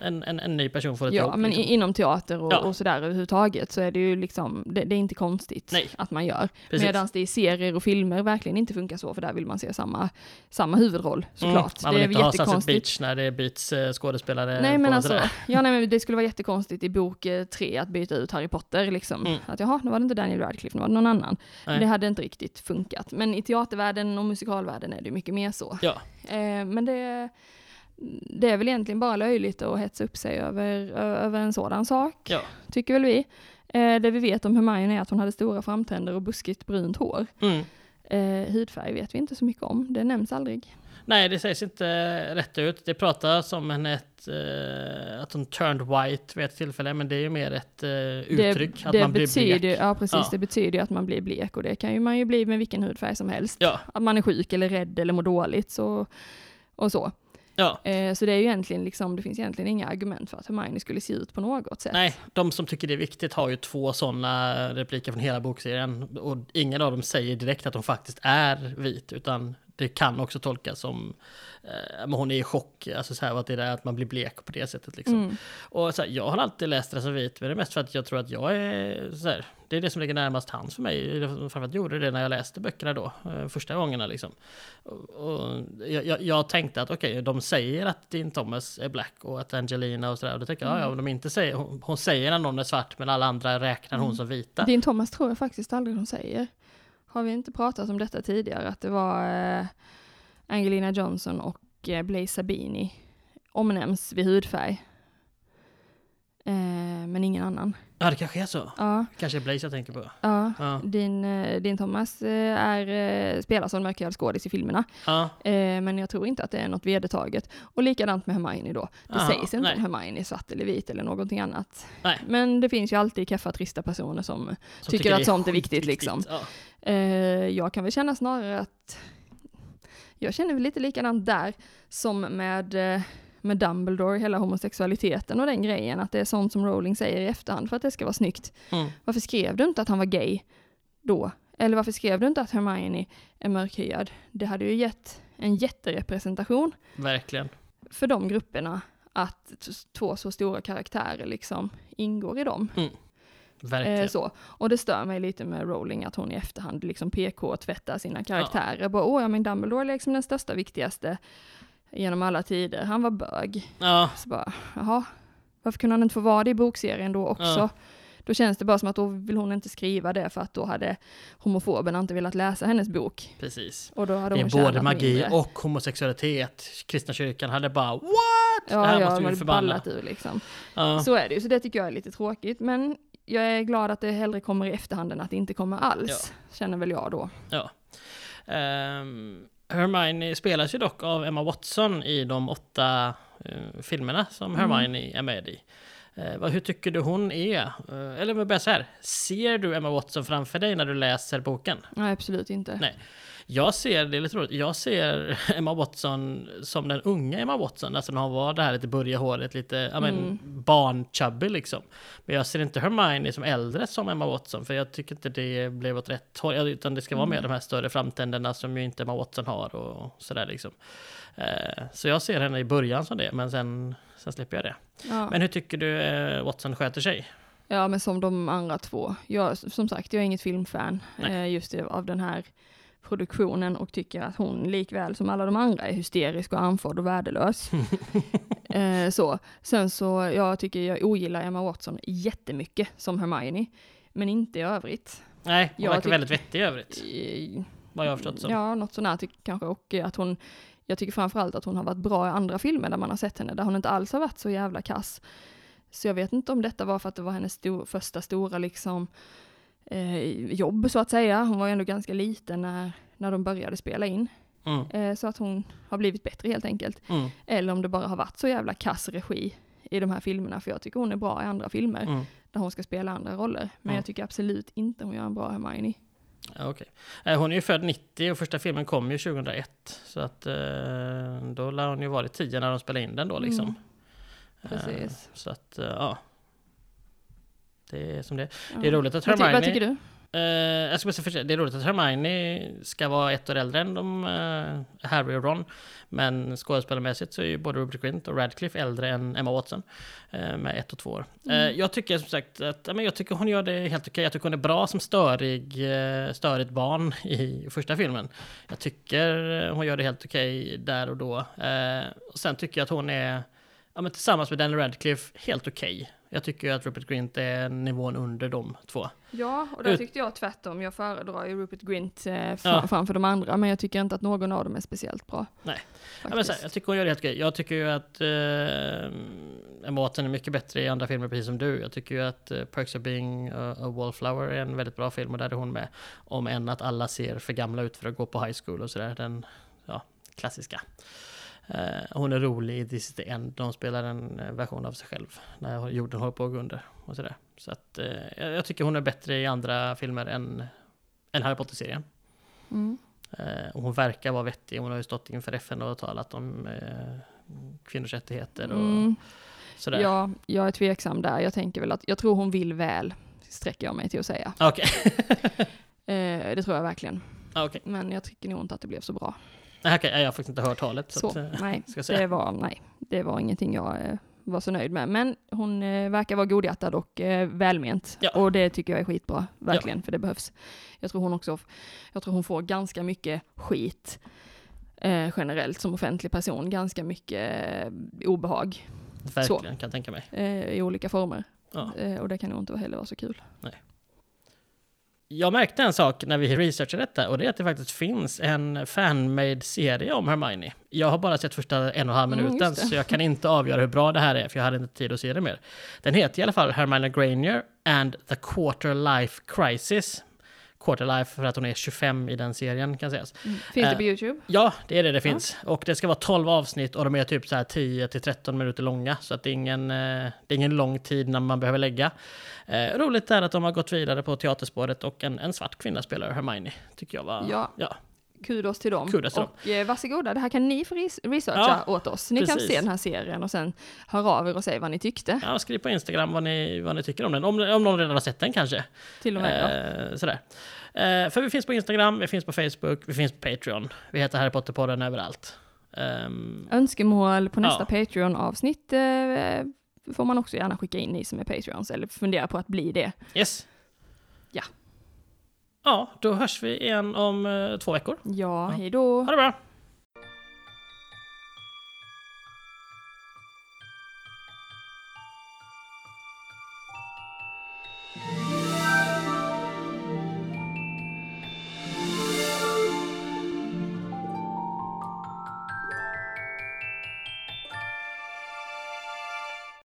En, en, en ny person får ett Ja, jobb. men liksom. inom teater och, Ja. och sådär överhuvudtaget så är det ju liksom, det, det är inte konstigt Nej. att man gör. Medan det i serier och filmer verkligen inte funkar så, för där vill man se samma, samma huvudroll såklart. Man det vill är inte ha Sunset. Beach när det byts eh, skådespelare Nej men alltså, [laughs] ja, nej, men det skulle vara jättekonstigt i bok eh, tre att byta ut Harry Potter liksom. Mm. Att jaha, nu var det inte Daniel Radcliffe, nu var det någon annan. Nej. Det hade inte riktigt funkat. Men i teatervärlden och musikalvärlden är det mycket mer så. Ja, Eh, men det, det är väl egentligen bara löjligt att hetsa upp sig över, över en sådan sak, ja. tycker väl vi. Eh, det vi vet om Hermione är att hon hade stora framtänder och buskigt brunt hår. Mm. Eh, hudfärg vet vi inte så mycket om, det nämns aldrig. Nej, det sägs inte rätt ut. Det pratas om henne ett, eh, att hon turned white vid ett tillfälle, men det är ju mer ett eh, uttryck, det, att det man blir betyder, blek. Ja precis, Ja. det betyder ju att man blir blek och det kan ju man ju bli med vilken hudfärg som helst. Ja, Att man är sjuk eller rädd eller mår dåligt så, och så. ja. Eh, så det är ju egentligen liksom, det finns egentligen inga argument för att Hermione skulle se ut på något sätt. Nej, de som tycker det är viktigt har ju två sådana repliker från hela bokserien. Och ingen av dem säger direkt att hon faktiskt är vit, utan det kan också tolkas som eh, men hon är i chock, alltså så här, att det är att man blir blek på det sättet. Liksom. Mm. Och så här, jag har alltid läst den som vit, men det är mest för att jag tror att jag är så här, det är det som ligger närmast hands för mig. Framförallt gjorde det när jag läste böckerna då, eh, första gångerna liksom. Och, och jag, jag, jag tänkte att okej, de säger att Dean Thomas är black och att Angelina och sådär. Och då tänkte jag, ja, ja, om de inte säger, hon, hon säger när någon är svart, men alla andra räknar hon som vita. Din Thomas tror jag faktiskt aldrig hon säger. Har vi inte pratat om detta tidigare? Att det var eh, Angelina Johnson och eh, Blaise Sabini omnämns vid hudfärg. Eh, men ingen annan. Ja, det kanske är så. Ja, Kanske är Blaze jag tänker på. ja. Ja, Din, eh, din Thomas eh, är, eh, spelar som mörkhyad skådis i filmerna. ja. Eh, men jag tror inte att det är något vedertaget. Och likadant med Hermione då. Det Aha, sägs inte nej. om Hermione är svart eller vit eller någonting annat. Nej. Men det finns ju alltid keffa, trista personer som Som Tycker det att sånt är viktigt, liksom. Ja. Eh, jag kan väl känna snarare att jag känner väl lite likadant där som med, med Dumbledore, hela homosexualiteten och den grejen, att det är sånt som Rowling säger i efterhand för att det ska vara snyggt. Mm. Varför skrev du inte att han var gay då? Eller varför skrev du inte att Hermione är mörkhyad? Det hade ju gett en jätterepresentation Verkligen. för de grupperna att två så stora karaktärer liksom ingår i dem. Verkligen. Eh, så. Och det stör mig lite med Rowling att hon i efterhand liksom PK-tvättar sina karaktärer. Bara, åh ja men Dumbledore är liksom den största, viktigaste genom alla tider. Han var bög. Ja, Så bara, jaha, varför kunde han inte få vara det i bokserien då också? Ja. Då känns det bara som att då vill hon inte skriva det för att då hade homofoberna inte velat läsa hennes bok. precis. Och då hade Det är hon både magi mindre. och homosexualitet. Kristna kyrkan hade bara what? det Ja, här ja, måste vi förbanna. ballat ur liksom. Ja. Så är det ju, så det tycker jag är lite tråkigt. Men jag är glad att det hellre kommer i efterhand än att det inte kommer alls. Känner väl jag då. Ja. Ehm, Hermione spelas ju dock av Emma Watson i de åtta eh, filmerna som Mm. Hermione är med i. Vad, hur tycker du hon är? Eh, eller börjar så här. Ser du Emma Watson framför dig när du läser boken? Nej, absolut inte. Nej. Jag ser, det är lite roligt, jag ser [laughs] Emma Watson som den unga Emma Watson, alltså när hon var det här lite burriga håret, lite ja, men, Mm. barnchubby liksom. Men jag ser inte Hermione som äldre som Emma Watson, för jag tycker inte det blev åt rätt håll, utan det ska vara Mm. mer de här större framtänderna som ju inte Emma Watson har och sådär liksom. Eh, så jag ser henne i början som det, men sen, sen släpper jag det. Ja. Men hur tycker du eh, Watson sköter sig? ja, men som de andra två. Jag, som sagt, jag är inget filmfan eh, just av den här produktionen och tycker att hon likväl som alla de andra är hysterisk och andfådd och värdelös. [laughs] eh, så. Sen så, jag tycker jag ogillar Emma Watson jättemycket som Hermione, men inte i övrigt. Nej, hon Jag verkar väldigt vettig i övrigt. I- Vad jag har förstått som. Ja, något sånt här kanske. Och att hon, jag tycker framförallt att hon har varit bra i andra filmer där man har sett henne, där hon inte alls har varit så jävla kass. Så jag vet inte om detta var för att det var hennes sto- första stora liksom eh, jobb så att säga. Hon var ju ändå ganska liten när, när de började spela in. Mm. Eh, så att hon har blivit bättre helt enkelt. Mm. Eller om det bara har varit så jävla kass regi i de här filmerna, för jag tycker hon är bra i andra filmer Mm. där hon ska spela andra roller. Men Mm. jag tycker absolut inte hon gör en bra Hermione. Ja, okej. Eh, Hon är ju född 90 och första filmen kom ju 2001. Så att eh, då lär hon ju varit 10 när de spelade in den då liksom. Mm. Eh, Precis. Så att, eh, ja. Det är som det Ja. Det är roligt att Vad, Hermione... vad tycker du? Eh, jag ska bara säga det är roligt att Hermione ska vara ett år äldre än de, eh, Harry och Ron. Men skådespelarmässigt så är ju både Rupert Grint och Radcliffe äldre än Emma Watson. eh, med ett och två år. Mm. jag tycker som sagt att men jag tycker hon gör det helt okej. Jag tycker hon är bra som störig, eh, störigt barn [laughs] i första filmen. Jag tycker hon gör det helt okej där och då. Och sen tycker jag att hon är, ja, men tillsammans med Daniel Radcliffe, helt okej. Jag tycker ju att Rupert Grint är nivån under de två. Ja, och där tyckte jag tvärtom. Jag föredrar ju Rupert Grint eh, Ja. framför de andra, men jag tycker inte att någon av dem är speciellt bra. Nej. Ja, men så här, jag tycker hon gör det helt okej. Jag tycker ju att eh, Emma Watson är mycket bättre i andra filmer, precis som du. Jag tycker ju att eh, Perks of Being a, a Wallflower är en väldigt bra film och där är hon med. Om än att alla ser för gamla ut för att gå på high school och sådär. Den ja, klassiska. Eh, hon är rolig i This is the End. De spelar en eh, version av sig själv när jorden håller på att gå under. Och sådär. Så att, eh, jag tycker hon är bättre i andra filmer än, än Harry Potter-serien. Mm. Eh, och hon verkar vara vettig. Hon har ju stått inför FN och talat om eh, kvinnors rättigheter och Mm. sådär. Ja, jag är tveksam där. Jag tänker väl att, jag tror hon vill väl, sträcker jag mig till att säga. Okej. [laughs] Eh, det tror jag verkligen. Okej, Men jag tycker nog inte att det blev så bra. Okay. jag har faktiskt inte hört talet. Så, Så, att, eh, nej, [laughs] det var, nej, det var ingenting jag eh, var så nöjd med. Men hon eh, verkar vara godhjärtad och välment. Ja. Och det tycker jag är skitbra, verkligen, för det behövs. Jag tror hon också, jag tror hon får ganska mycket skit eh, generellt som offentlig person. Ganska mycket eh, obehag Verkligen, kan jag tänka mig. eh, i olika former. Ja. Eh, och det kan nog inte heller vara så kul. Jag märkte en sak när vi researchade detta och det är att det faktiskt finns en fanmade serie om Hermione. Jag har bara sett första en och en halv Mm, minuten det. så jag kan inte avgöra hur bra det här är för jag hade inte tid att se det mer. Den heter i alla fall Hermione Granger and the Quarter Life Crisis. Quarter Life för att hon är 25 i den serien kan sägas. Mm. Finns det Eh, på YouTube? Ja, det är det det finns. Och det ska vara 12 avsnitt och de är typ så här 10 till 13 minuter långa. Så att det är ingen, eh, det är ingen lång tid när man behöver lägga. Eh, roligt är att de har gått vidare på teaterspåret och en, en svart kvinna spelar Hermione. Tycker jag var... Ja. ja. Kudos till dem. Kudos till dem. och eh, varsågoda, det här kan ni få res- researcha åt oss. Ni kan precis. se den här serien och sen höra av er och säga vad ni tyckte. Ja, skriv på Instagram vad ni, vad ni tycker om den. Om, om någon redan har sett den kanske. Till och med. ja. Eh, sådär. Eh, för vi finns på Instagram, vi finns på Facebook, vi finns på Patreon. Vi heter Harry Potter-podden överallt. Ehm, Önskemål på nästa Ja. Patreon-avsnitt eh, får man också gärna skicka in ni som är Patreons eller fundera på att bli det. yes. Ja. Ja, då hörs vi igen om eh, två veckor. Ja, Ja. hej då! Ha det bra!